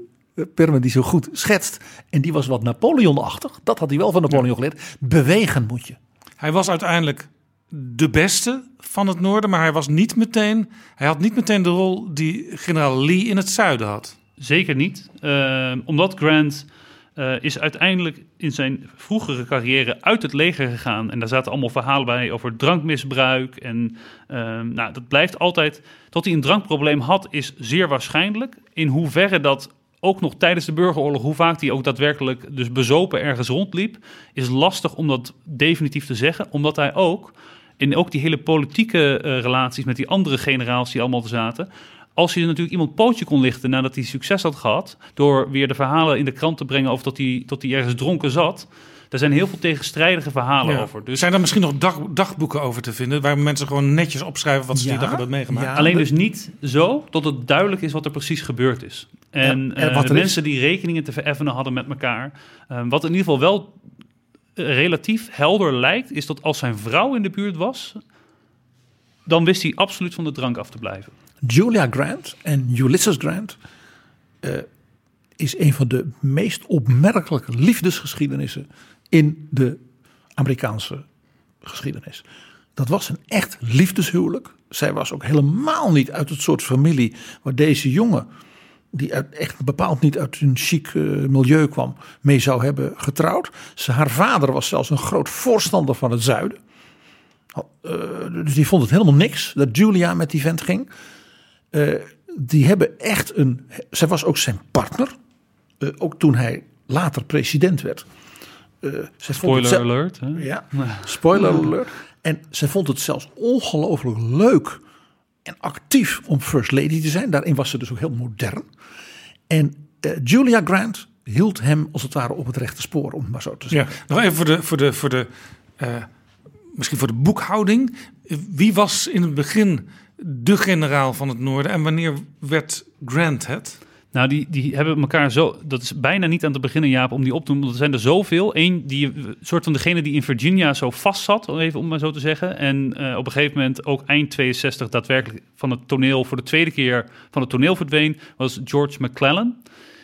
[SPEAKER 4] Perman die zo goed schetst, en die was wat Napoleonachtig, dat had hij wel van Napoleon geleerd, bewegen moet je.
[SPEAKER 3] Hij was uiteindelijk de beste van het noorden, maar hij was niet meteen. Hij had niet meteen de rol die generaal Lee in het zuiden had.
[SPEAKER 6] Zeker niet. Ehm, omdat Grant eh, is uiteindelijk in zijn vroegere carrière uit het leger gegaan. En daar zaten allemaal verhalen bij over drankmisbruik. En ehm, nou, dat blijft altijd. Dat hij een drankprobleem had, is zeer waarschijnlijk. In hoeverre dat ook nog tijdens de burgeroorlog, hoe vaak hij ook daadwerkelijk dus bezopen ergens rondliep, is lastig om dat definitief te zeggen. Omdat hij ook in ook die hele politieke eh, relaties met die andere generaals die allemaal er zaten. Als je natuurlijk iemand pootje kon lichten nadat hij succes had gehad, door weer de verhalen in de krant te brengen over dat hij, dat hij ergens dronken zat, Daar zijn heel veel tegenstrijdige verhalen
[SPEAKER 3] Ja.
[SPEAKER 6] over. Dus
[SPEAKER 3] Zijn er misschien nog dag, dagboeken over te vinden... waar mensen gewoon netjes opschrijven wat ze die dag hebben meegemaakt?
[SPEAKER 4] ja.
[SPEAKER 6] Alleen dus niet zo tot het duidelijk is wat er precies gebeurd is. En
[SPEAKER 4] Ja, en
[SPEAKER 6] eh,
[SPEAKER 4] wat
[SPEAKER 6] de
[SPEAKER 4] er is-
[SPEAKER 6] mensen die rekeningen te vereffenen hadden met elkaar. eh, wat in ieder geval wel relatief helder lijkt, is dat als zijn vrouw in de buurt was, dan wist hij absoluut van de drank af te blijven.
[SPEAKER 4] Julia Grant en Ulysses Grant eh, is een van de meest opmerkelijke liefdesgeschiedenissen in de Amerikaanse geschiedenis. Dat was een echt liefdeshuwelijk. Zij was ook helemaal niet uit het soort familie waar deze jongen, die uit, echt bepaald niet uit een chic eh, milieu kwam, mee zou hebben getrouwd. Ze, haar vader was zelfs een groot voorstander van het zuiden. Eh, dus die vond het helemaal niks dat Julia met die vent ging. Eh, die hebben echt een. Zij was ook zijn partner. Ook toen hij later president werd.
[SPEAKER 6] Spoiler alert. Hè?
[SPEAKER 4] Ja, spoiler alert. En zij vond het zelfs ongelooflijk leuk en actief om First Lady te zijn. Daarin was ze dus ook heel modern. En eh, Julia Grant hield hem als het ware op het rechte spoor, om maar zo te
[SPEAKER 3] Ja,
[SPEAKER 4] zeggen.
[SPEAKER 3] nog even voor de, voor de, voor de eh, misschien voor de boekhouding. Wie was in het begin de generaal van het Noorden en wanneer werd Grant het?
[SPEAKER 6] Nou, die, die hebben elkaar zo. Dat is bijna niet aan te beginnen, Jaap, om die op te noemen. Er zijn er zoveel. Eén, die een soort van degene die in Virginia zo vast zat, om even om maar zo te zeggen. En eh, op een gegeven moment ook eind 62 daadwerkelijk van het toneel voor de tweede keer van het toneel verdween, was George McClellan.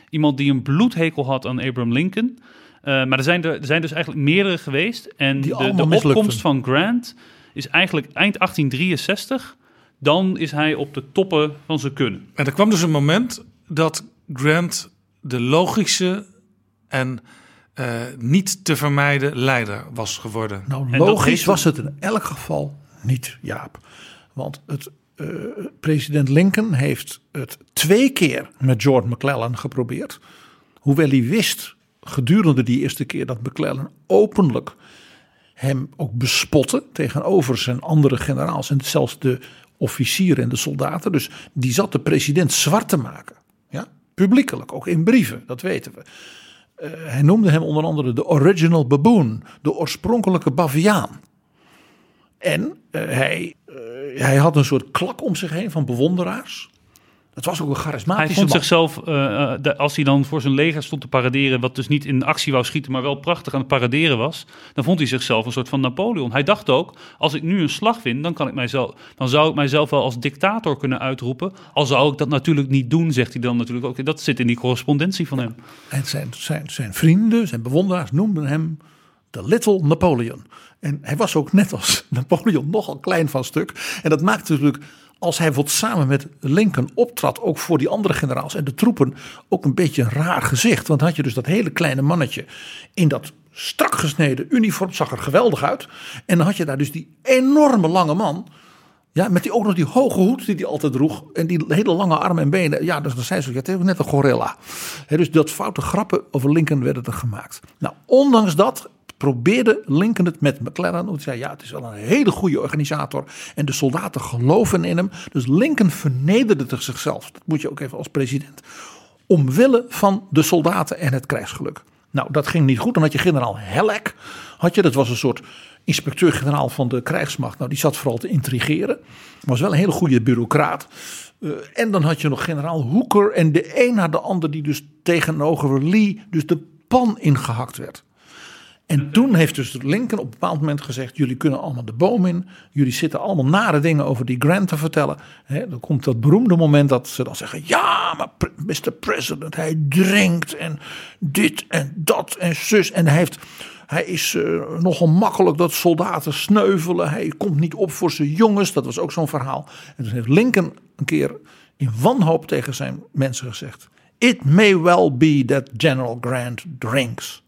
[SPEAKER 6] Iemand die een bloedhekel had aan Abraham Lincoln. Eh, maar er zijn, er, er zijn dus eigenlijk meerdere geweest. En
[SPEAKER 4] Die
[SPEAKER 6] de, de opkomst van Grant is eigenlijk eind 1863. Dan is hij op de toppen van zijn kunnen.
[SPEAKER 3] En er kwam dus een moment dat Grant de logische en eh, niet te vermijden leider was geworden.
[SPEAKER 4] Nou, logisch was het in elk geval niet, Jaap. Want het, eh, president Lincoln heeft het twee keer met George McClellan geprobeerd. Hoewel hij wist gedurende die eerste keer dat McClellan openlijk hem ook bespotte tegenover zijn andere generaals en zelfs de officieren en de soldaten. Dus die zat de president zwart te maken. Publiekelijk, ook in brieven, dat weten we. Eh, hij noemde hem onder andere de original baboon, de oorspronkelijke baviaan. En eh, hij, eh, hij had een soort klak om zich heen van bewonderaars. Het was ook een
[SPEAKER 6] Hij
[SPEAKER 4] charismatische
[SPEAKER 6] vond
[SPEAKER 4] man.
[SPEAKER 6] zichzelf, eh, eh, de- als hij dan voor zijn leger stond te paraderen, wat dus niet in actie wou schieten, maar wel prachtig aan het paraderen was, dan vond hij zichzelf een soort van Napoleon. Hij dacht ook, als ik nu een slag win, dan, kan ik mijzelf, dan zou ik mijzelf wel als dictator kunnen uitroepen. Al zou ik dat natuurlijk niet doen, zegt hij dan natuurlijk ook. Dat zit in die correspondentie van hem.
[SPEAKER 4] En zijn, zijn, zijn vrienden, zijn bewonderaars noemden hem de Little Napoleon. En hij was ook net als Napoleon nogal klein van stuk. En dat maakte natuurlijk, als hij wat samen met Lincoln optrad, ook voor die andere generaals en de troepen, ook een beetje een raar gezicht. Want had je dus dat hele kleine mannetje in dat strak gesneden uniform, zag er geweldig uit. En dan had je daar dus die enorme lange man. Ja, met die ook nog die hoge hoed die hij altijd droeg. En die hele lange armen en benen. Ja, dus dan zei ze, ja, het net een gorilla. Hè, dus dat foute grappen over Lincoln werden er gemaakt. Nou, ondanks dat probeerde Lincoln het met McClellan. Want hij zei, ja, het is wel een hele goede organisator. En de soldaten geloven in hem. Dus Lincoln vernederde zichzelf. Dat moet je ook even als president. Omwille van de soldaten en het krijgsgeluk. Nou, dat ging niet goed. Dan had je generaal Halleck. Had je, dat was een soort inspecteur-generaal van de krijgsmacht. Nou, die zat vooral te intrigeren. Was wel een hele goede bureaucraat. Eh, en dan had je nog generaal Hooker. En de een na de ander die dus tegenover Lee dus de pan ingehakt werd. En toen heeft dus Lincoln op een bepaald moment gezegd: jullie kunnen allemaal de boom in. Jullie zitten allemaal nare dingen over die Grant te vertellen. Dan komt dat beroemde moment dat ze dan zeggen: ja, maar Mr. President, hij drinkt en dit en dat en zus. En hij heeft. Hij is eh, nogal makkelijk dat soldaten sneuvelen. Hij komt niet op voor zijn jongens. Dat was ook zo'n verhaal. En toen heeft Lincoln een keer in wanhoop tegen zijn mensen gezegd: It may well be that General Grant drinks.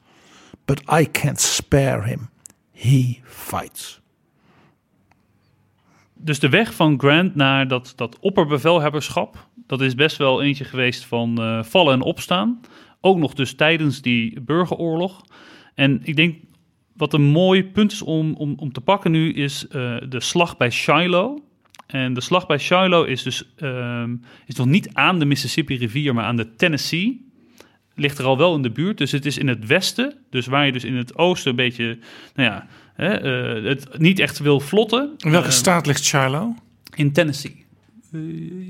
[SPEAKER 4] But I can't spare him. He fights.
[SPEAKER 6] Dus de weg van Grant naar dat, dat opperbevelhebberschap, dat is best wel eentje geweest van eh, vallen en opstaan. Ook nog dus tijdens die burgeroorlog. En ik denk wat een mooi punt is om, om, om te pakken nu, is eh, de slag bij Shiloh. En de slag bij Shiloh is dus ehm, is nog niet aan de Mississippi rivier, maar aan de Tennessee. Ligt er al wel in de buurt. Dus het is in het westen. Dus waar je dus in het oosten een beetje, nou ja, hè, eh, het niet echt wil vlotten.
[SPEAKER 3] In welke
[SPEAKER 6] Eh,
[SPEAKER 3] staat ligt Shiloh?
[SPEAKER 6] In Tennessee. Eh,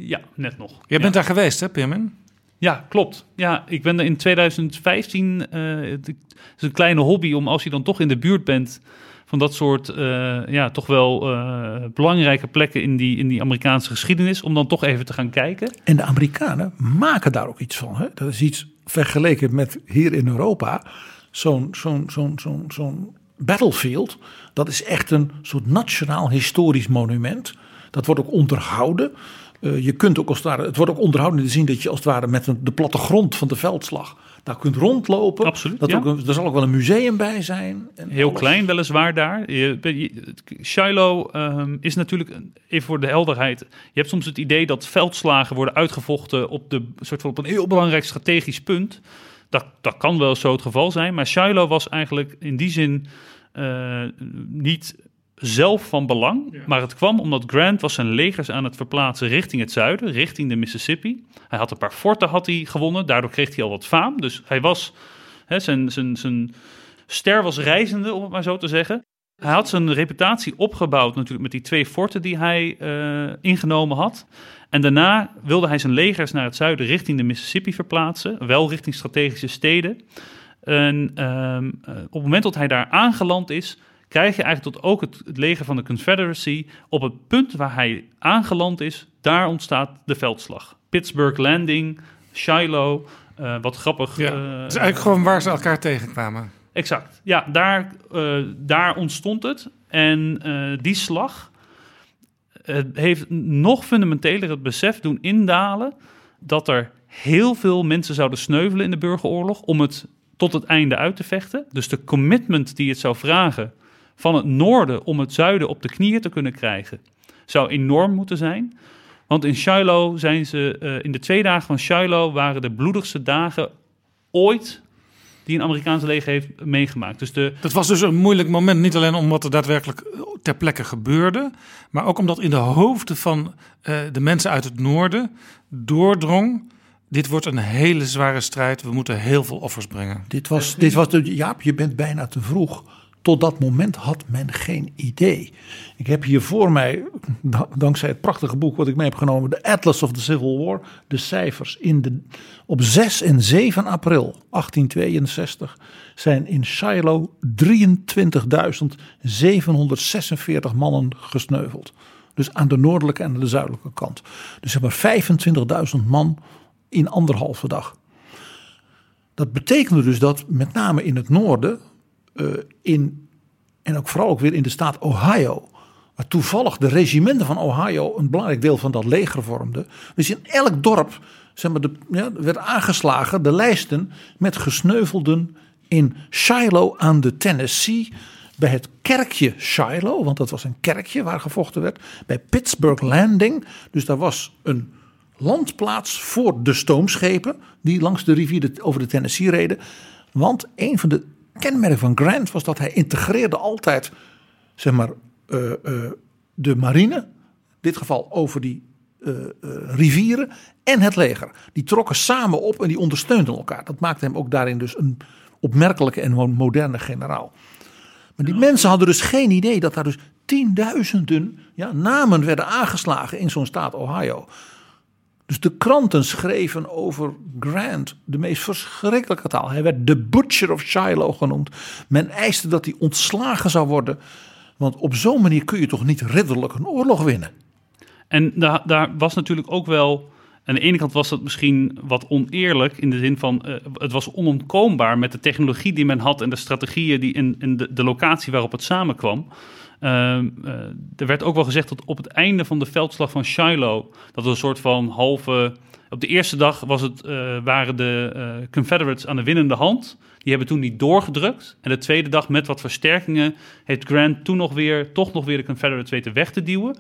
[SPEAKER 6] ja, net nog.
[SPEAKER 3] Jij
[SPEAKER 6] ja.
[SPEAKER 3] bent daar geweest, hè, Pirmin?
[SPEAKER 6] Ja, klopt. Ja, ik ben er in 2015. eh, het is een kleine hobby om als je dan toch in de buurt bent van dat soort eh, ja, toch wel eh, belangrijke plekken in die, in die Amerikaanse geschiedenis, om dan toch even te gaan kijken.
[SPEAKER 4] En de Amerikanen maken daar ook iets van. Hè? Dat is iets vergeleken met hier in Europa. Zo'n zo'n zo'n zo'n zo'n battlefield. Dat is echt een soort nationaal historisch monument. Dat wordt ook onderhouden. Eh, je kunt ook als het ware, het wordt ook onderhouden de zin dat je als het ware met een, de plattegrond van de veldslag daar kunt rondlopen.
[SPEAKER 6] Absoluut,
[SPEAKER 4] Dat
[SPEAKER 6] ja.
[SPEAKER 4] ook, een- er zal ook wel een museum bij zijn. En
[SPEAKER 6] Heel
[SPEAKER 4] alles.
[SPEAKER 6] klein weliswaar daar. Shiloh ehm, is natuurlijk, even voor de helderheid, je hebt soms het idee dat veldslagen worden uitgevochten op, de, soort van op een heel belangrijk strategisch punt. Dat, dat kan wel zo het geval zijn, maar Shiloh was eigenlijk in die zin eh, niet zelf van belang, maar het kwam omdat Grant was zijn legers aan het verplaatsen richting het zuiden, richting de Mississippi. Hij had een paar forten had hij gewonnen, daardoor kreeg hij al wat faam. Dus hij was, hè, zijn, zijn, zijn ster was reizende, om het maar zo te zeggen. Hij had zijn reputatie opgebouwd natuurlijk met die twee forten die hij eh, ingenomen had. En daarna wilde hij zijn legers naar het zuiden richting de Mississippi verplaatsen, wel richting strategische steden. En ehm, eh, op het moment dat hij daar aangeland is, krijg je eigenlijk tot ook het, het leger van de Confederacy op het punt waar hij aangeland is, daar ontstaat de veldslag. Pittsburgh Landing, Shiloh, eh, wat grappig.
[SPEAKER 3] Ja.
[SPEAKER 6] eh,
[SPEAKER 3] is eigenlijk gewoon waar ze elkaar tegenkwamen.
[SPEAKER 6] Exact. Ja, daar, eh, daar ontstond het. En die slag heeft nog fundamenteler het besef doen indalen dat er heel veel mensen zouden sneuvelen in de burgeroorlog om het tot het einde uit te vechten. Dus de commitment die het zou vragen van het noorden om het zuiden op de knieën te kunnen krijgen, zou enorm moeten zijn. Want in Shiloh zijn ze, eh, in de twee dagen van Shiloh waren de bloedigste dagen ooit die een Amerikaanse leger heeft meegemaakt. Dus de,
[SPEAKER 3] Dat was dus een moeilijk moment, niet alleen omdat er daadwerkelijk ter plekke gebeurde, maar ook omdat in de hoofden van eh, de mensen uit het noorden doordrong. Dit wordt een hele zware strijd. We moeten heel veel offers brengen.
[SPEAKER 4] Dit was, dit was de, Jaap, je bent bijna te vroeg. Tot dat moment had men geen idee. Ik heb hier voor mij, da- dankzij het prachtige boek wat ik mee heb genomen, de Atlas of the Civil War, de cijfers. In de, op 6 en 7 april 1862 zijn in Shiloh 23.746 mannen gesneuveld. Dus aan de noordelijke en de zuidelijke kant. Dus zeg maar 25.000 man in anderhalve dag. Dat betekende dus dat met name in het noorden, eh, in, en ook vooral ook weer in de staat Ohio, waar toevallig de regimenten van Ohio een belangrijk deel van dat leger vormden. Dus in elk dorp zeg maar, de, ja, werd aangeslagen de lijsten met gesneuvelden in Shiloh aan de Tennessee. Bij het kerkje Shiloh, want dat was een kerkje waar gevochten werd. Bij Pittsburgh Landing, dus daar was een landplaats voor de stoomschepen die langs de rivier over de Tennessee reden. Want een van de kenmerken van Grant was dat hij integreerde altijd zeg maar, eh, eh, de marine, in dit geval over die eh, rivieren, en het leger. Die trokken samen op en die ondersteunden elkaar. Dat maakte hem ook daarin dus een opmerkelijke en mo- moderne generaal. Maar die mensen hadden dus geen idee dat daar dus tienduizenden ja, namen werden aangeslagen in zo'n staat Ohio. Dus de kranten schreven over Grant de meest verschrikkelijke taal. Hij werd de Butcher of Shiloh genoemd. Men eiste dat hij ontslagen zou worden. Want op zo'n manier kun je toch niet ridderlijk een oorlog winnen.
[SPEAKER 6] En daar, daar was natuurlijk ook wel. Aan de ene kant was dat misschien wat oneerlijk in de zin van eh, het was onontkoombaar met de technologie die men had en de strategieën die de, de locatie waarop het samenkwam. Ehm, eh, er werd ook wel gezegd dat op het einde van de veldslag van Shiloh dat er een soort van halve. Op de eerste dag was het, eh, waren de eh, Confederates aan de winnende hand. Die hebben toen niet doorgedrukt. En de tweede dag met wat versterkingen heeft Grant toen nog weer, toch nog weer de Confederates weten weg te duwen.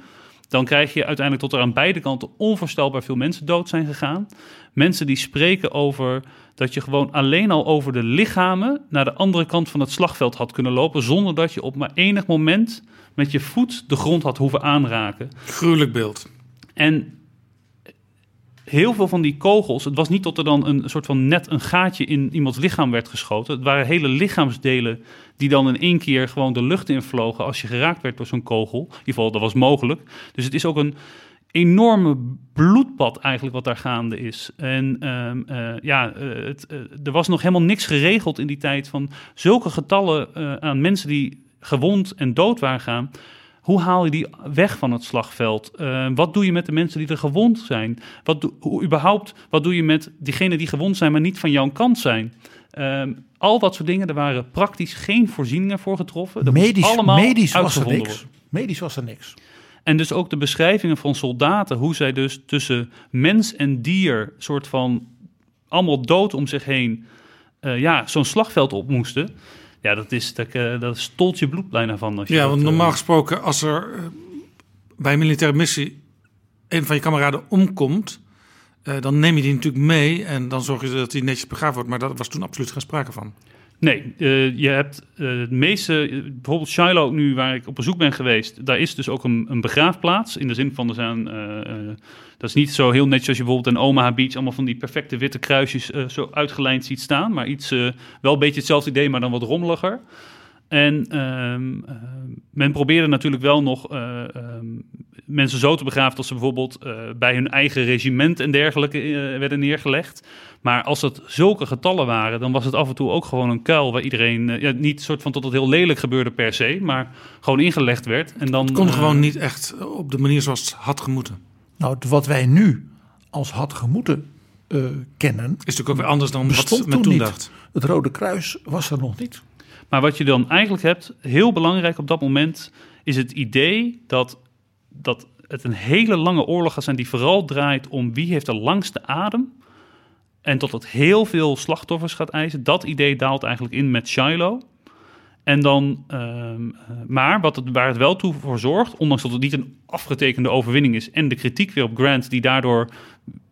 [SPEAKER 6] Dan krijg je uiteindelijk tot er aan beide kanten onvoorstelbaar veel mensen dood zijn gegaan. Mensen die spreken over dat je gewoon alleen al over de lichamen naar de andere kant van het slagveld had kunnen lopen. zonder dat je op maar enig moment met je voet de grond had hoeven aanraken.
[SPEAKER 3] Gruwelijk beeld.
[SPEAKER 6] En heel veel van die kogels, het was niet tot er dan een soort van net een gaatje in iemands lichaam werd geschoten. Het waren hele lichaamsdelen die dan in één keer gewoon de lucht invlogen als je geraakt werd door zo'n kogel. In ieder geval, dat was mogelijk. Dus het is ook een enorme bloedbad eigenlijk wat daar gaande is. En ehm, eh, ja, eh, het, eh, er was nog helemaal niks geregeld in die tijd van zulke getallen aan mensen die gewond en dood waren gaan. Hoe haal je die weg van het slagveld? Eh, wat doe je met de mensen die er gewond zijn? Wat, doe- hoe, überhaupt, wat doe je met diegenen die gewond zijn, maar niet van jouw kant zijn? Ehm, al dat soort dingen, er waren praktisch geen voorzieningen voor getroffen. Dat
[SPEAKER 4] Medisch,
[SPEAKER 6] allemaal
[SPEAKER 4] medisch was er niks.
[SPEAKER 6] worden.
[SPEAKER 4] Medisch was er niks.
[SPEAKER 6] En dus ook de beschrijvingen van soldaten, hoe zij dus tussen mens en dier, soort van allemaal dood om zich heen, eh, ja, zo'n slagveld op moesten. Ja, dat is, dat, eh, dat stolt je bloed bijna van. Als je
[SPEAKER 3] Ja,
[SPEAKER 6] dat,
[SPEAKER 3] want
[SPEAKER 6] eh,
[SPEAKER 3] normaal gesproken, als er bij een militaire missie een van je kameraden omkomt, dan neem je die natuurlijk mee en dan zorg je dat hij netjes begraven wordt. Maar daar was toen absoluut geen sprake van.
[SPEAKER 6] Nee, eh, je hebt eh, het meeste, bijvoorbeeld Shiloh nu, waar ik op bezoek ben geweest, daar is dus ook een, een begraafplaats. In de zin van, er zijn, eh, dat is niet zo heel netjes als je bijvoorbeeld in Omaha Beach allemaal van die perfecte witte kruisjes zo uitgelijnd ziet staan. Maar iets, wel een beetje hetzelfde idee, maar dan wat rommeliger. En ehm, eh, men probeerde natuurlijk wel nog eh, ehm, mensen zo te begraven dat ze bijvoorbeeld bij hun eigen regiment en dergelijke werden neergelegd. Maar als het zulke getallen waren, dan was het af en toe ook gewoon een kuil waar iedereen eh, ja, niet soort van tot het heel lelijk gebeurde per se, maar gewoon ingelegd werd. En dan
[SPEAKER 3] Het kon
[SPEAKER 6] eh,
[SPEAKER 3] gewoon niet echt op de manier zoals het had gemoeten.
[SPEAKER 4] Nou, wat wij nu als had gemoeten eh, kennen,
[SPEAKER 3] Is natuurlijk ook weer anders dan wat men
[SPEAKER 4] toen
[SPEAKER 3] dacht.
[SPEAKER 4] Het Rode Kruis was er nog niet.
[SPEAKER 6] Maar wat je dan eigenlijk hebt, heel belangrijk op dat moment, is het idee dat, dat het een hele lange oorlog gaat zijn die vooral draait om wie heeft de langste adem. En tot het heel veel slachtoffers gaat eisen. Dat idee daalt eigenlijk in met Shiloh. En dan, ehm, eh, maar wat het, waar het wel toe voor zorgt, ondanks dat het niet een afgetekende overwinning is, en de kritiek weer op Grant, die daardoor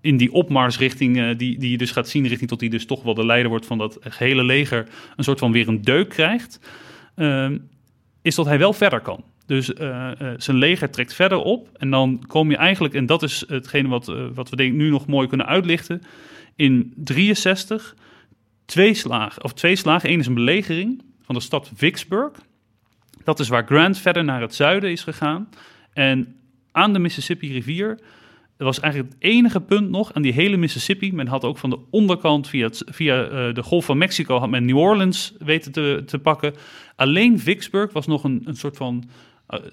[SPEAKER 6] in die opmars richting, eh, die, die je dus gaat zien, richting tot hij dus toch wel de leider wordt van dat gehele leger, een soort van weer een deuk krijgt, ehm, is dat hij wel verder kan. Dus eh, zijn leger trekt verder op en dan kom je eigenlijk, en dat is hetgene wat, wat we denk nu nog mooi kunnen uitlichten, in 63 twee slagen, of twee slagen. Eén is een belegering van de stad Vicksburg. Dat is waar Grant verder naar het zuiden is gegaan. En aan de Mississippi rivier, dat was eigenlijk het enige punt nog aan die hele Mississippi. Men had ook van de onderkant via, via eh, de Golf van Mexico had men New Orleans weten te, te pakken. Alleen Vicksburg was nog een, een soort van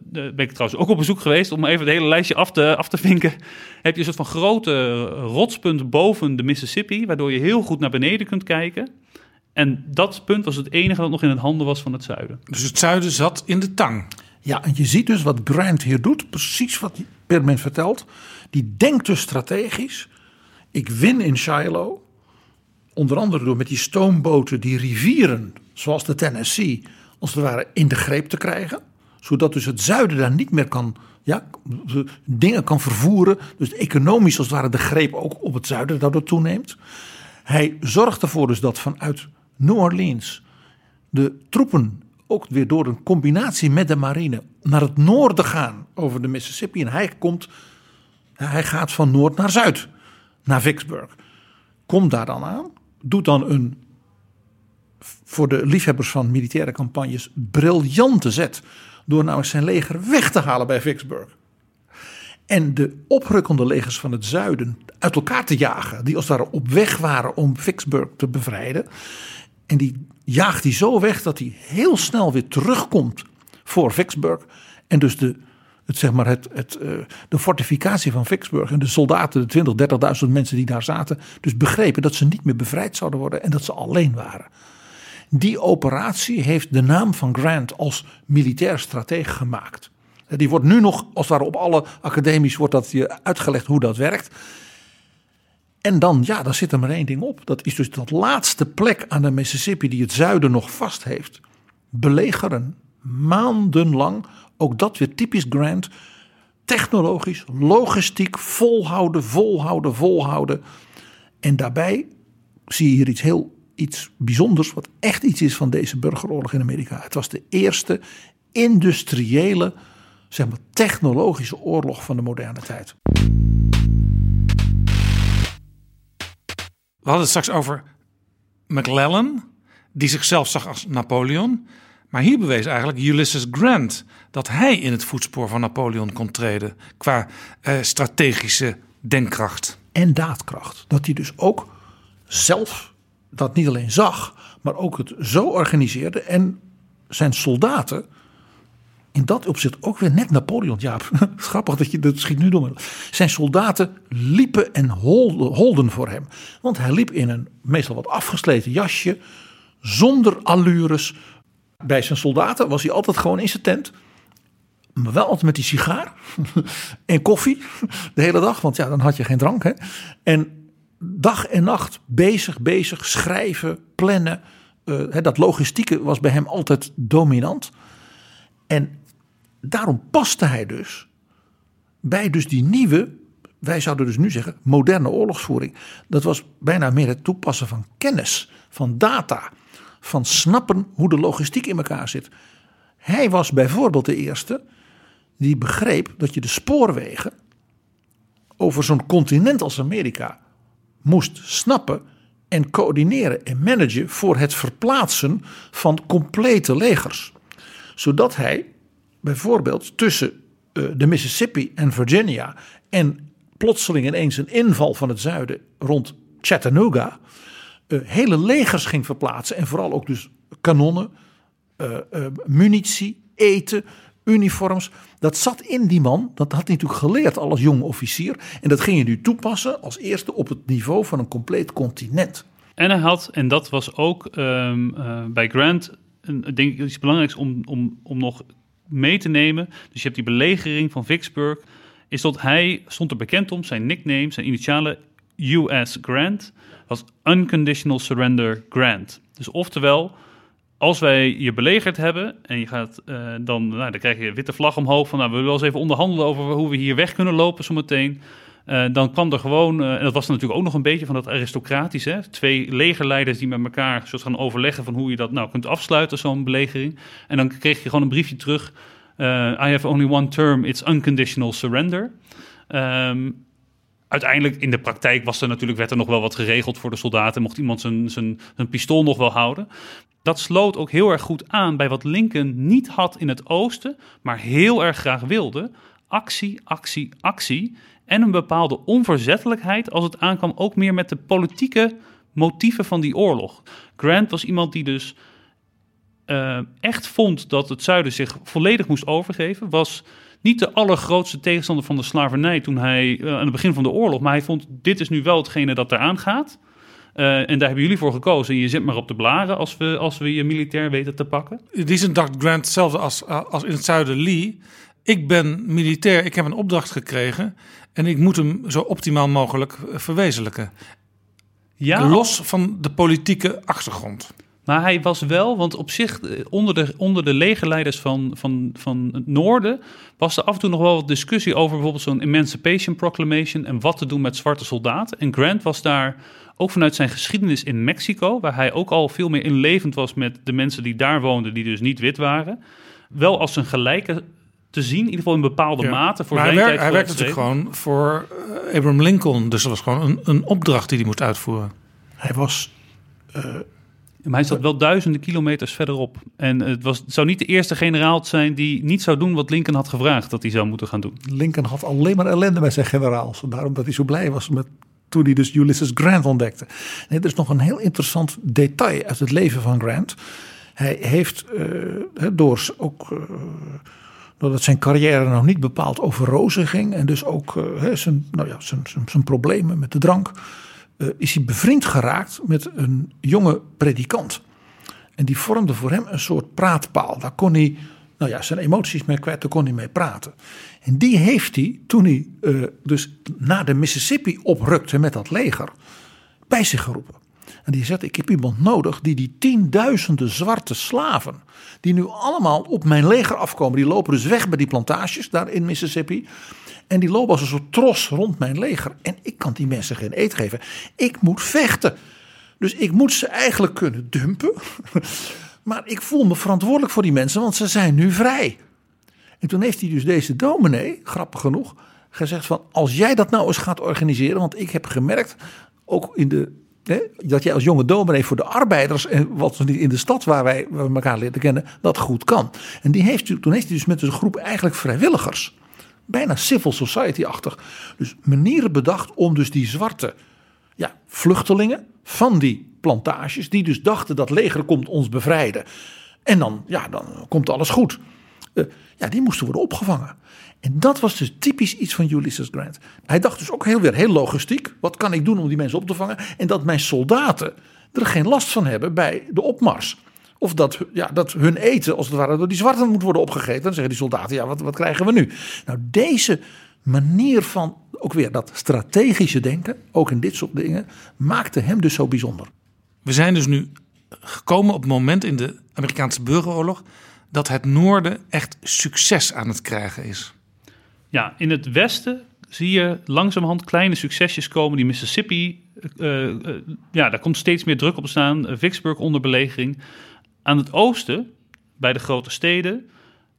[SPEAKER 6] ben ik trouwens ook op bezoek geweest om even het hele lijstje af te, af te vinken. Heb je een soort van grote eh, rotspunt boven de Mississippi, waardoor je heel goed naar beneden kunt kijken. En dat punt was het enige dat nog in het handen was van het zuiden.
[SPEAKER 3] Dus het zuiden zat in de tang.
[SPEAKER 4] Ja, en je ziet dus wat Grant hier doet, precies wat Perman vertelt. Die denkt dus strategisch. Ik win in Shiloh, onder andere door met die stoomboten die rivieren, zoals de Tennessee, als het ware in de greep te krijgen. Zodat dus het zuiden daar niet meer kan, ja, dingen kan vervoeren. Dus economisch als het ware de greep ook op het zuiden daardoor toeneemt. Hij zorgt ervoor dus dat vanuit New Orleans de troepen ook weer door een combinatie met de marine naar het noorden gaan over de Mississippi. En hij komt, hij gaat van noord naar zuid, naar Vicksburg. Komt daar dan aan, doet dan een, voor de liefhebbers van militaire campagnes, briljante zet. Door namelijk zijn leger weg te halen bij Vicksburg. En de oprukkende legers van het zuiden uit elkaar te jagen. Die als het ware op weg waren om Vicksburg te bevrijden. En die jaagt hij zo weg dat hij heel snel weer terugkomt voor Vicksburg. En dus de, het, zeg maar het, het, eh, de fortificatie van Vicksburg en de soldaten, de 20, 30.000 mensen die daar zaten, dus begrepen dat ze niet meer bevrijd zouden worden en dat ze alleen waren. Die operatie heeft de naam van Grant als militair stratege gemaakt. Die wordt nu nog, als ware op alle academies, wordt dat je uitgelegd hoe dat werkt. En dan, ja, dan zit er maar één ding op. Dat is dus dat laatste plek aan de Mississippi die het zuiden nog vast heeft. Belegeren, maandenlang. Ook dat weer typisch Grant. Technologisch, logistiek, volhouden, volhouden, volhouden. En daarbij zie je hier iets heel iets bijzonders, wat echt iets is van deze burgeroorlog in Amerika. Het was de eerste industriële, zeg maar, technologische oorlog van de moderne tijd.
[SPEAKER 3] we hadden het straks over McClellan, die zichzelf zag als Napoleon. Maar hier bewees eigenlijk Ulysses Grant dat hij in het voetspoor van Napoleon kon treden qua eh, strategische denkkracht.
[SPEAKER 4] en daadkracht. Dat hij dus ook zelf dat niet alleen zag, maar ook het zo organiseerde. En zijn soldaten, in dat opzicht ook weer net Napoleon. Ja, grappig dat je dat schiet nu door. Zijn soldaten liepen en holden, holden voor hem. Want hij liep in een meestal wat afgesleten jasje, zonder allures. Bij zijn soldaten was hij altijd gewoon in zijn tent. Maar wel altijd met die sigaar en koffie de hele dag. Want ja, dan had je geen drank. Hè? En dag en nacht bezig, bezig, schrijven, plannen. Hè, dat logistieke was bij hem altijd dominant. En daarom paste hij dus bij dus die nieuwe, wij zouden dus nu zeggen, moderne oorlogsvoering. Dat was bijna meer het toepassen van kennis, van data, van snappen hoe de logistiek in elkaar zit. Hij was bijvoorbeeld de eerste die begreep dat je de spoorwegen over zo'n continent als Amerika moest snappen en coördineren en managen voor het verplaatsen van complete legers. Zodat hij bijvoorbeeld tussen eh, de Mississippi en Virginia en plotseling ineens een inval van het zuiden rond Chattanooga eh, hele legers ging verplaatsen en vooral ook dus kanonnen, eh, munitie, eten, uniforms. Dat zat in die man. Dat had hij natuurlijk geleerd al als jong officier. En dat ging je nu toepassen als eerste op het niveau van een compleet continent.
[SPEAKER 6] En hij had, en dat was ook ehm, eh, bij Grant, denk ik iets belangrijks om, om, om nog mee te nemen. Dus je hebt die belegering van Vicksburg. Is dat hij stond er bekend om, zijn nickname, zijn initiale US Grant, was Unconditional Surrender Grant. Dus oftewel, als wij je belegerd hebben en je gaat eh, dan, nou, dan krijg je een witte vlag omhoog van, nou, we willen wel eens even onderhandelen over hoe we hier weg kunnen lopen zometeen. Eh, dan kwam er gewoon, eh, en dat was natuurlijk ook nog een beetje van dat aristocratische, twee legerleiders die met elkaar soort gaan overleggen van hoe je dat nou kunt afsluiten, zo'n belegering. En dan kreeg je gewoon een briefje terug, I have only one term, it's unconditional surrender. Ehm, uiteindelijk in de praktijk was er natuurlijk, werd er nog wel wat geregeld voor de soldaten, mocht iemand zijn, zijn, zijn pistool nog wel houden. Dat sloot ook heel erg goed aan bij wat Lincoln niet had in het oosten, maar heel erg graag wilde. Actie, actie, actie. En een bepaalde onverzettelijkheid als het aankwam ook meer met de politieke motieven van die oorlog. Grant was iemand die dus eh, echt vond dat het zuiden zich volledig moest overgeven. Was niet de allergrootste tegenstander van de slavernij toen hij eh, aan het begin van de oorlog. Maar hij vond dit is nu wel hetgene dat eraan gaat. Eh, en daar hebben jullie voor gekozen. En je zit maar op de blaren als we, als we je militair weten te pakken.
[SPEAKER 3] In die zin dacht Grant hetzelfde als, als in het zuiden Lee. Ik ben militair, ik heb een opdracht gekregen en ik moet hem zo optimaal mogelijk eh, verwezenlijken.
[SPEAKER 6] Ja,
[SPEAKER 3] Los van de politieke achtergrond.
[SPEAKER 6] Maar hij was wel, want op zich eh, onder de, onder de legerleiders van, van, van het noorden was er af en toe nog wel wat discussie over bijvoorbeeld zo'n Emancipation Proclamation en wat te doen met zwarte soldaten. En Grant was daar ook vanuit zijn geschiedenis in Mexico, waar hij ook al veel meer inlevend was met de mensen die daar woonden, die dus niet wit waren, wel als een gelijke te zien, in ieder geval in bepaalde
[SPEAKER 3] Ja.
[SPEAKER 6] mate voor
[SPEAKER 3] maar hij,
[SPEAKER 6] zijn
[SPEAKER 3] werk-
[SPEAKER 6] tijd
[SPEAKER 3] hij werkte natuurlijk gewoon voor eh, Abraham Lincoln. Dus dat was gewoon een, een opdracht die hij moest uitvoeren.
[SPEAKER 4] Hij was
[SPEAKER 6] Maar hij zat wel duizenden kilometers verderop. En het, was, het zou niet de eerste generaal zijn die niet zou doen wat Lincoln had gevraagd dat hij zou moeten gaan doen.
[SPEAKER 4] Lincoln had alleen maar ellende met zijn generaals. Daarom dat hij zo blij was met, toen hij dus Ulysses Grant ontdekte. Nee, er is nog een heel interessant detail uit het leven van Grant. Hij heeft eh, door ook. eh, doordat zijn carrière nog niet bepaald over rozen ging. En dus ook eh, zijn, nou ja, zijn, zijn, zijn problemen met de drank. Eh, is hij bevriend geraakt met een jonge predikant. En die vormde voor hem een soort praatpaal. Daar kon hij nou ja, zijn emoties mee kwijt, daar kon hij mee praten. En die heeft hij, toen hij eh, dus naar de Mississippi oprukte met dat leger, bij zich geroepen. En die zegt, ik heb iemand nodig die die tienduizenden zwarte slaven, die nu allemaal op mijn leger afkomen, die lopen dus weg bij die plantages daar in Mississippi. En die lopen als een soort tros rond mijn leger. En ik kan die mensen geen eet geven. Ik moet vechten. Dus ik moet ze eigenlijk kunnen dumpen. Maar ik voel me verantwoordelijk voor die mensen, want ze zijn nu vrij. En toen heeft hij dus deze dominee, grappig genoeg, gezegd van... als jij dat nou eens gaat organiseren, want ik heb gemerkt... ook in de dat jij als jonge dominee voor de arbeiders en wat niet in de stad waar wij elkaar leren kennen, dat goed kan. En die heeft, toen heeft hij dus met een groep eigenlijk vrijwilligers, bijna civil society-achtig, dus manieren bedacht om dus die zwarte ja, vluchtelingen van die plantages, die dus dachten dat leger komt ons bevrijden. En dan, ja, dan komt alles goed. Eh, ja, die moesten worden opgevangen. En dat was dus typisch iets van Ulysses Grant. Hij dacht dus ook heel weer heel logistiek. Wat kan ik doen om die mensen op te vangen? En dat mijn soldaten er geen last van hebben bij de opmars. Of dat, ja, dat hun eten, als het ware, door die zwarten moet worden opgegeten. Dan zeggen die soldaten, ja, wat, wat krijgen we nu? Nou, deze manier van, ook weer dat strategische denken, ook in dit soort dingen, maakte hem dus zo bijzonder.
[SPEAKER 3] We zijn dus nu gekomen op het moment in de Amerikaanse burgeroorlog dat het noorden echt succes aan het krijgen is.
[SPEAKER 6] Ja, in het westen zie je langzamerhand kleine succesjes komen. Die Mississippi, eh, eh, ja, daar komt steeds meer druk op staan. Eh, Vicksburg onder belegering. Aan het oosten, bij de grote steden,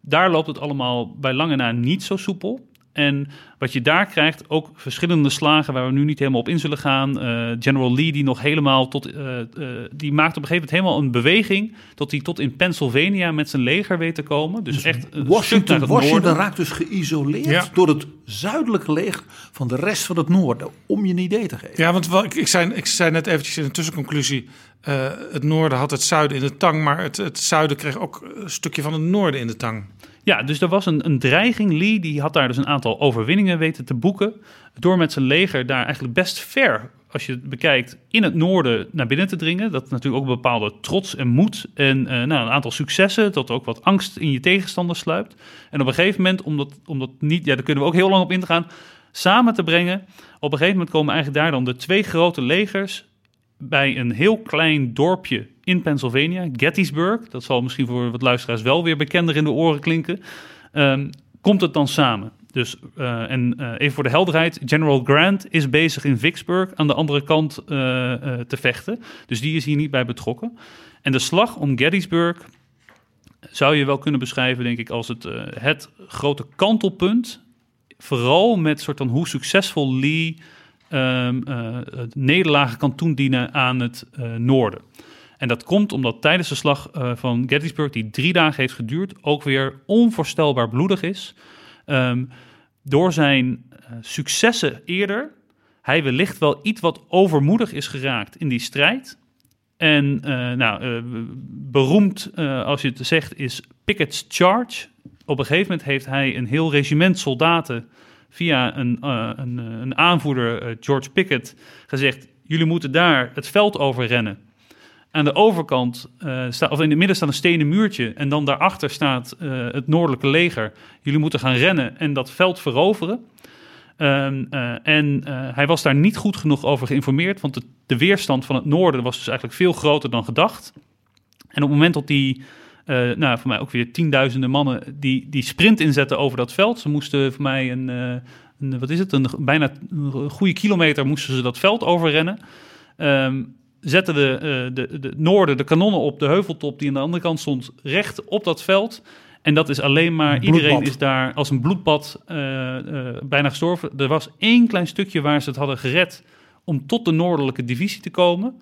[SPEAKER 6] daar loopt het allemaal bij lange na niet zo soepel. En wat je daar krijgt, ook verschillende slagen waar we nu niet helemaal op in zullen gaan. Eh, General Lee, die nog helemaal tot. eh, eh, die maakt op een gegeven moment helemaal een beweging. tot hij tot in Pennsylvania met zijn leger weet te komen. Dus, echt. een stuk
[SPEAKER 4] Washington,
[SPEAKER 6] naar het
[SPEAKER 4] Washington raakt dus geïsoleerd
[SPEAKER 3] Ja.
[SPEAKER 4] door het zuidelijke leger van de rest van het noorden. Om je een idee te geven.
[SPEAKER 3] Ja, want wel, ik, ik, zei, ik zei net eventjes in een tussenconclusie... eh, het noorden had het zuiden in de tang... maar het, het zuiden kreeg ook een stukje van het noorden in de tang.
[SPEAKER 6] Ja, dus er was een, een dreiging. Lee die had daar dus een aantal overwinningen weten te boeken. Door met zijn leger daar eigenlijk best ver, als je het bekijkt, in het noorden naar binnen te dringen. Dat natuurlijk ook een bepaalde trots en moed. En eh, nou, een aantal successen, dat ook wat angst in je tegenstander sluipt. En op een gegeven moment, om dat, om dat niet, ja, daar kunnen we ook heel lang op in gaan, samen te brengen. Op een gegeven moment komen eigenlijk daar dan de twee grote legers bij een heel klein dorpje in Pennsylvania, Gettysburg. Dat zal misschien voor wat luisteraars wel weer bekender in de oren klinken. Ehm, komt het dan samen? Dus, eh, en eh, even voor de helderheid, General Grant is bezig in Vicksburg aan de andere kant eh, te vechten. Dus die is hier niet bij betrokken. En de slag om Gettysburg zou je wel kunnen beschrijven, denk ik, als het, het grote kantelpunt. Vooral met soort van hoe succesvol Lee het nederlagen kan toedienen aan het eh, noorden. En dat komt omdat tijdens de slag eh, van Gettysburg, die drie dagen heeft geduurd, ook weer onvoorstelbaar bloedig is. Ehm, door zijn successen eerder, hij wellicht wel iets wat overmoedig is geraakt in die strijd. En nou, beroemd, als je het zegt, is Pickett's Charge. Op een gegeven moment heeft hij een heel regiment soldaten via een, eh, een, eh, een aanvoerder, eh, George Pickett, gezegd: jullie moeten daar het veld over rennen. Aan de overkant, of in het midden staat een stenen muurtje. En dan daarachter staat het noordelijke leger. Jullie moeten gaan rennen en dat veld veroveren. Ehm, eh, en hij was daar niet goed genoeg over geïnformeerd. Want de, de weerstand van het noorden was dus eigenlijk veel groter dan gedacht. En op het moment dat die, eh, nou voor mij ook weer tienduizenden mannen, die, die sprint inzetten over dat veld. Ze moesten voor mij een, eh, een wat is het, een bijna een goede kilometer moesten ze dat veld overrennen. Ehm, zetten de, eh, de, de noorden de kanonnen op de heuveltop die aan de andere kant stond recht op dat veld. En dat is alleen maar,
[SPEAKER 4] bloedbad.
[SPEAKER 6] iedereen is daar als een bloedbad bijna gestorven. Er was één klein stukje waar ze het hadden gered om tot de noordelijke divisie te komen.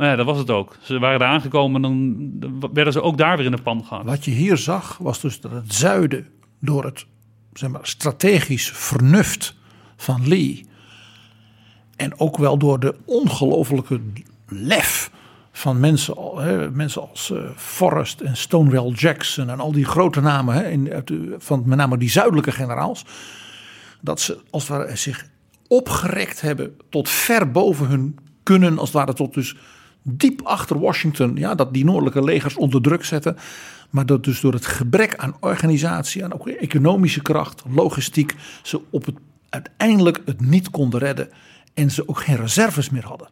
[SPEAKER 6] Maar ja, dat was het ook. Ze waren daar aangekomen en dan werden ze ook daar weer in de pan gehangen.
[SPEAKER 4] Wat je hier zag was dus dat het zuiden door het zeg maar, strategisch vernuft van Lee en ook wel door de ongelofelijke lef van mensen, hè, mensen als eh, Forrest en Stonewall Jackson en al die grote namen hè, in, van met name die zuidelijke generaals, dat ze als het ware zich opgerekt hebben tot ver boven hun kunnen, als het ware tot dus diep achter Washington, ja, dat die noordelijke legers onder druk zetten. Maar dat dus door het gebrek aan organisatie, aan ook economische kracht, logistiek, ze op het, uiteindelijk het niet konden redden. En ze ook geen reserves meer hadden.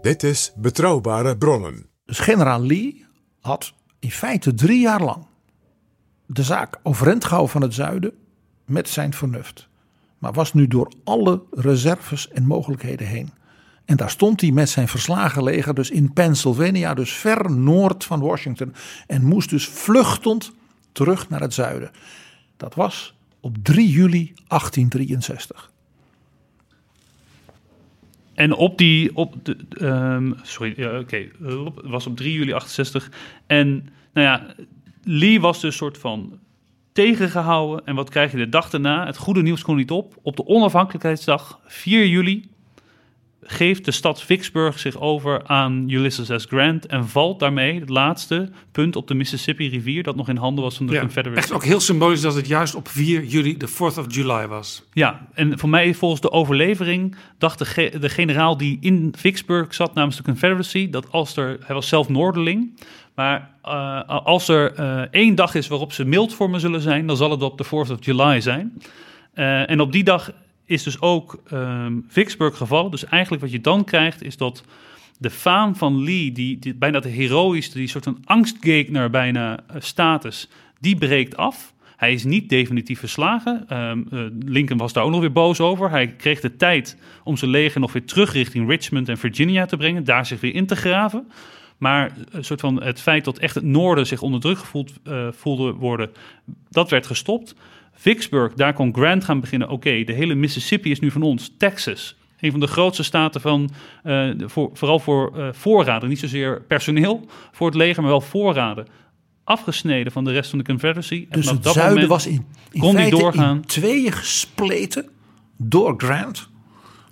[SPEAKER 5] Dit is Betrouwbare Bronnen.
[SPEAKER 4] Dus generaal Lee had in feite drie jaar lang de zaak overeind gehouden van het zuiden met zijn vernuft. Maar was nu door alle reserves en mogelijkheden heen. En daar stond hij met zijn verslagen leger dus in Pennsylvania, dus ver noord van Washington. En moest dus vluchtend terug naar het zuiden. Dat was op 3 juli 1863.
[SPEAKER 6] en op die, op de, ehm, sorry, oké, was op 3 juli 68. En nou ja, Lee was dus soort van tegengehouden. En wat krijg je de dag daarna? Het goede nieuws kon niet op. Op de onafhankelijkheidsdag, 4 juli, geeft de stad Vicksburg zich over aan Ulysses S. Grant en valt daarmee het laatste punt op de Mississippi-rivier dat nog in handen was van de
[SPEAKER 3] Ja,
[SPEAKER 6] Confederacy.
[SPEAKER 3] echt ook heel symbolisch dat het juist op 4 juli de 4th of July was.
[SPEAKER 6] Ja, en voor mij volgens de overlevering dacht de, ge- de generaal die in Vicksburg zat namens de Confederacy dat als er, hij was zelf Noorderling, maar eh, als er eh, één dag is waarop ze mild voor me zullen zijn, dan zal het op de 4th of July zijn. Eh, en op die dag is dus ook ehm, Vicksburg gevallen. Dus eigenlijk wat je dan krijgt is dat de faam van Lee, die, bijna de heroïsche, die soort van angstgegner bijna eh, status, die breekt af. Hij is niet definitief verslagen. Ehm, eh, Lincoln was daar ook nog weer boos over. Hij kreeg de tijd om zijn leger nog weer terug richting Richmond en Virginia te brengen, daar zich weer in te graven. Maar een soort van het feit dat echt het noorden zich onder druk gevoeld eh, voelde worden, dat werd gestopt. Vicksburg, daar kon Grant gaan beginnen. Oké, de hele Mississippi is nu van ons. Texas, een van de grootste staten van, eh, voor, vooral voor eh, voorraden. Niet zozeer personeel voor het leger, maar wel voorraden. Afgesneden van de rest van de Confederacy. En
[SPEAKER 4] Dus
[SPEAKER 6] vanaf
[SPEAKER 4] het
[SPEAKER 6] dat
[SPEAKER 4] zuiden was in, in
[SPEAKER 6] kon die
[SPEAKER 4] feite
[SPEAKER 6] doorgaan.
[SPEAKER 4] in tweeën gespleten door Grant.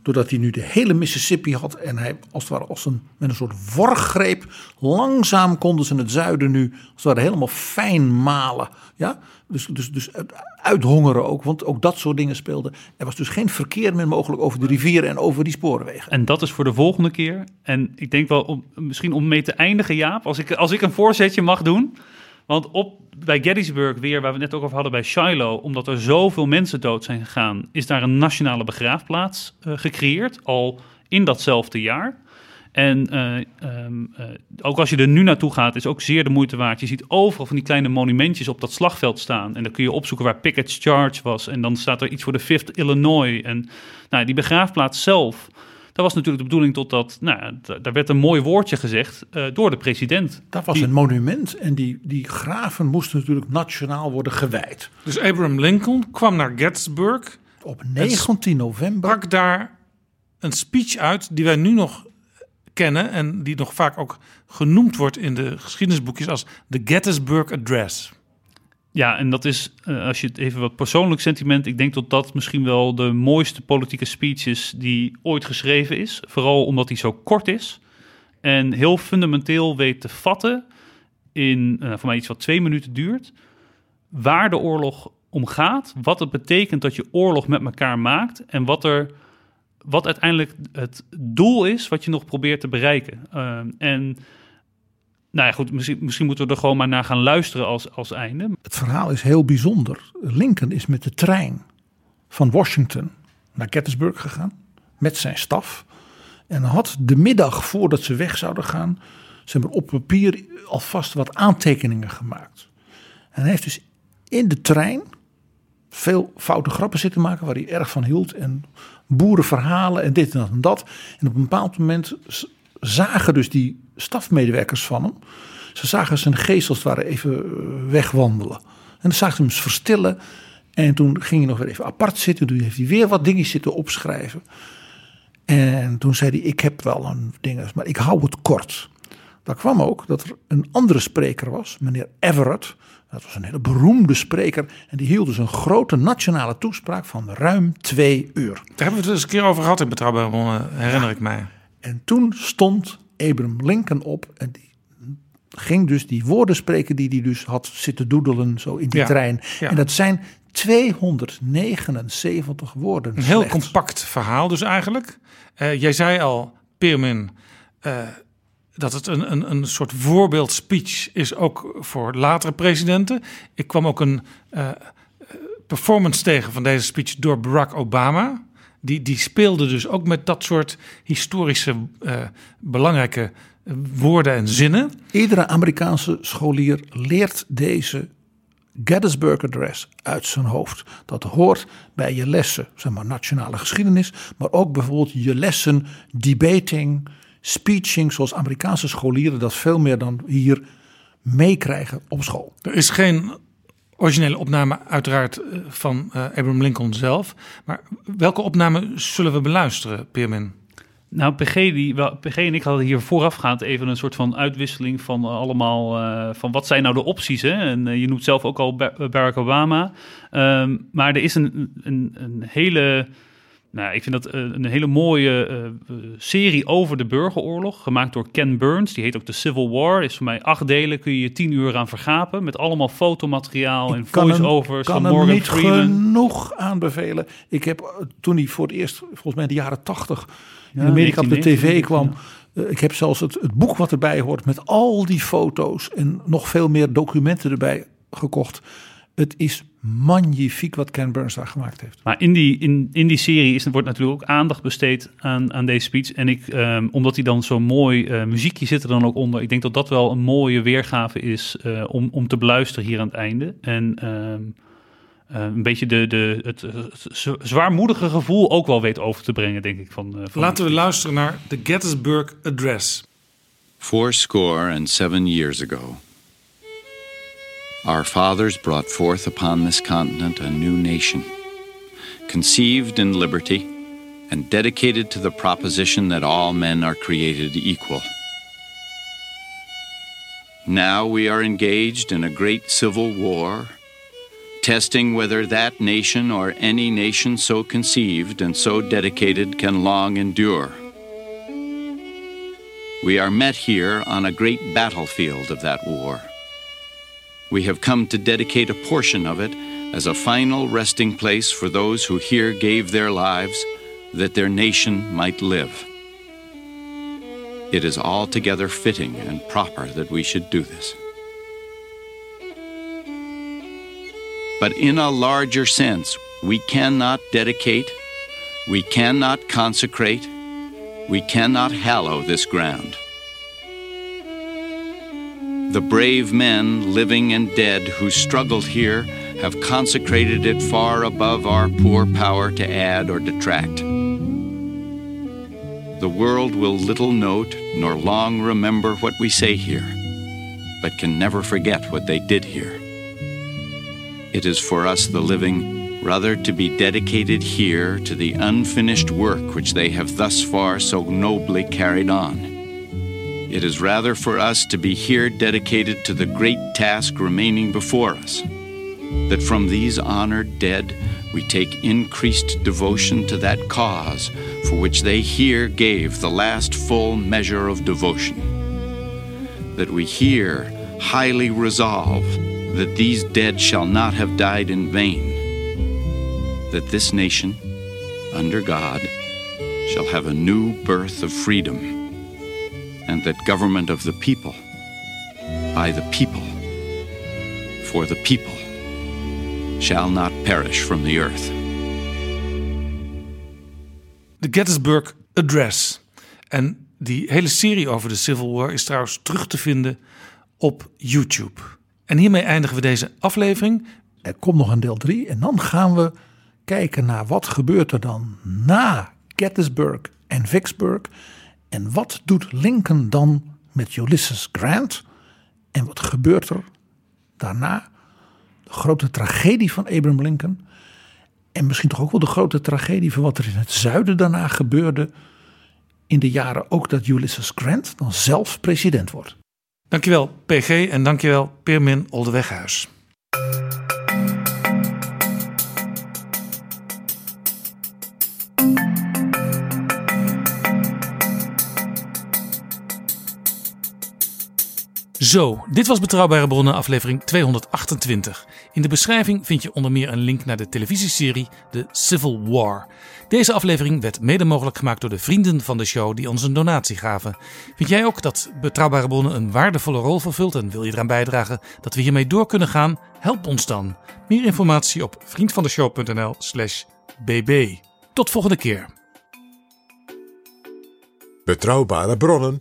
[SPEAKER 4] Doordat hij nu de hele Mississippi had. En hij als het ware als een, met een soort worggreep. Langzaam konden ze het zuiden nu als het ware helemaal fijn malen. Ja? Dus, dus, dus uit- uithongeren ook. Want ook dat soort dingen speelden. Er was dus geen verkeer meer mogelijk over de rivieren en over die spoorwegen.
[SPEAKER 6] En dat is voor de volgende keer. En ik denk wel, om, misschien om mee te eindigen, Jaap, als ik, als ik een voorzetje mag doen. Want op, bij Gettysburg weer, waar we net ook over hadden bij Shiloh, omdat er zoveel mensen dood zijn gegaan, is daar een nationale begraafplaats eh, gecreëerd, al in datzelfde jaar. En eh, ehm, eh, ook als je er nu naartoe gaat, is ook zeer de moeite waard. Je ziet overal van die kleine monumentjes op dat slagveld staan. En dan kun je opzoeken waar Pickett's Charge was. En dan staat er iets voor de 5th Illinois. En nou, die begraafplaats zelf, dat was natuurlijk de bedoeling totdat, nou, daar werd een mooi woordje gezegd eh, door de president.
[SPEAKER 4] Dat was
[SPEAKER 6] Die-
[SPEAKER 4] een monument. En die, die graven moesten natuurlijk nationaal worden gewijd.
[SPEAKER 3] Dus Abraham Lincoln kwam naar Gettysburg,
[SPEAKER 4] Op 19 november.
[SPEAKER 3] brak daar een speech uit die wij nu nog kennen en die nog vaak ook genoemd wordt in de geschiedenisboekjes als de Gettysburg Address.
[SPEAKER 6] Ja, en dat is, eh, als je het even wat persoonlijk sentiment, ik denk dat dat misschien wel de mooiste politieke speech is die ooit geschreven is. Vooral omdat hij zo kort is en heel fundamenteel weet te vatten in, eh, voor mij iets wat twee minuten duurt, waar de oorlog om gaat, wat het betekent dat je oorlog met elkaar maakt en wat er wat uiteindelijk het doel is wat je nog probeert te bereiken. Eh, en nou ja, goed, misschien, misschien moeten we er gewoon maar naar gaan luisteren als, als einde.
[SPEAKER 4] Het verhaal is heel bijzonder. Lincoln is met de trein van Washington naar Gettysburg gegaan. Met zijn staf. En had de middag voordat ze weg zouden gaan. Ze hebben op papier alvast wat aantekeningen gemaakt. En hij heeft dus in de trein veel foute grappen zitten maken. Waar hij erg van hield. En boerenverhalen en dit en dat en dat. En op een bepaald moment zagen dus die stafmedewerkers van hem. Ze zagen zijn geestels waren even eh, wegwandelen. En dan zagen ze hem verstillen. En toen ging hij nog weer even apart zitten. Toen heeft hij weer wat dingetjes zitten opschrijven. En toen zei hij, ik heb wel een ding, maar ik hou het kort. Daar kwam ook dat er een andere spreker was, meneer Everett. Dat was een hele beroemde spreker. En die hield dus een grote nationale toespraak van ruim twee uur.
[SPEAKER 3] Daar hebben we het eens een keer over gehad in Betrouwbare Bronnen, herinner ik mij.
[SPEAKER 4] En toen stond Abraham Lincoln op en die ging dus die woorden spreken die hij dus had zitten doedelen zo in die
[SPEAKER 3] Ja,
[SPEAKER 4] trein.
[SPEAKER 3] ja.
[SPEAKER 4] En dat zijn 279 woorden.
[SPEAKER 3] Een heel
[SPEAKER 4] slechts.
[SPEAKER 3] compact verhaal dus eigenlijk. Eh, jij zei al, Peermin, eh, dat het een, een, een soort voorbeeldspeech is ook voor latere presidenten. Ik kwam ook een eh, performance tegen van deze speech door Barack Obama. Die, die speelde dus ook met dat soort historische eh, belangrijke woorden en zinnen.
[SPEAKER 4] Iedere Amerikaanse scholier leert deze Gettysburg Address uit zijn hoofd. Dat hoort bij je lessen, zeg maar nationale geschiedenis, maar ook bijvoorbeeld je lessen debating, speeching, zoals Amerikaanse scholieren dat veel meer dan hier meekrijgen op school.
[SPEAKER 3] Er is geen originele opname uiteraard eh, van eh, Abraham Lincoln zelf. Maar welke opname zullen we beluisteren, Peermin?
[SPEAKER 6] Nou, PG, die, PG en ik hadden hier voorafgaand even een soort van uitwisseling van eh, allemaal... van wat zijn nou de opties, hè? En je noemt zelf ook al Ba- Barack Obama. Ehm, maar er is een, een, een hele... Nou, ik vind dat eh, een hele mooie eh, serie over de burgeroorlog, gemaakt door Ken Burns. Die heet ook The Civil War. Is voor mij acht delen, kun je je tien uur aan vergapen. Met allemaal fotomateriaal en voice-overs
[SPEAKER 4] kan
[SPEAKER 6] van
[SPEAKER 4] hem
[SPEAKER 6] Morgan
[SPEAKER 4] niet
[SPEAKER 6] Freeman.
[SPEAKER 4] genoeg aanbevelen. Ik heb eh, toen hij voor het eerst, volgens mij in de jaren tachtig, in
[SPEAKER 6] Ja,
[SPEAKER 4] Amerika op de
[SPEAKER 6] 1990
[SPEAKER 4] tv kwam. Ik heb zelfs het, het boek wat erbij hoort met al die foto's en nog veel meer documenten erbij gekocht. Het is magnifiek wat Ken Burns daar gemaakt heeft.
[SPEAKER 6] Maar in die, in, in die serie is, wordt natuurlijk ook aandacht besteed aan, aan deze speech. En ik, ehm, omdat hij dan zo'n mooi eh, muziekje zit er dan ook onder. Ik denk dat dat wel een mooie weergave is eh, om, om te beluisteren hier aan het einde. En ehm, eh, een beetje de, de, het, zwaarmoedige gevoel ook wel weet over te brengen, denk ik. Van, eh, van
[SPEAKER 3] Laten we luisteren naar de Gettysburg Address.
[SPEAKER 7] Fourscore and seven years ago, our fathers brought forth upon this continent a new nation, conceived in liberty and dedicated to the proposition that all men are created equal. Now we are engaged in a great civil war, testing whether that nation or any nation so conceived and so dedicated can long endure. We are met here on a great battlefield of that war. We have come to dedicate a portion of it as a final resting place for those who here gave their lives that their nation might live. It is altogether fitting and proper that we should do this. But in a larger sense, we cannot dedicate, we cannot consecrate, we cannot hallow this ground. The brave men, living and dead, who struggled here have consecrated it far above our poor power to add or detract. The world will little note nor long remember what we say here, but can never forget what they did here. It is for us, the living, rather to be dedicated here to the unfinished work which they have thus far so nobly carried on. It is rather for us to be here dedicated to the great task remaining before us, that from these honored dead we take increased devotion to that cause for which they here gave the last full measure of devotion. That we here highly resolve that these dead shall not have died in vain, that this nation, under God, shall have a new birth of freedom, and that government of the people, by the people, for the people, shall not perish from the earth.
[SPEAKER 3] De Gettysburg Address. En die hele serie over de Civil War is trouwens terug te vinden op YouTube. En hiermee eindigen we deze aflevering.
[SPEAKER 4] Er komt nog een deel 3 en dan gaan we kijken naar wat gebeurt er dan na Gettysburg en Vicksburg. En wat doet Lincoln dan met Ulysses Grant? En wat gebeurt er daarna? De grote tragedie van Abraham Lincoln. En misschien toch ook wel de grote tragedie van wat er in het zuiden daarna gebeurde. In de jaren ook dat Ulysses Grant dan zelf president wordt.
[SPEAKER 3] Dankjewel PG en dankjewel Peermin Oldeweghuis. Zo, dit was Betrouwbare Bronnen aflevering 228. In de beschrijving vind je onder meer een link naar de televisieserie The Civil War. Deze aflevering werd mede mogelijk gemaakt door de vrienden van de show die ons een donatie gaven. Vind jij ook dat Betrouwbare Bronnen een waardevolle rol vervult en wil je eraan bijdragen dat we hiermee door kunnen gaan? Help ons dan. Meer informatie op vriendvandeshow.nl/slash bb. Tot volgende keer.
[SPEAKER 5] Betrouwbare bronnen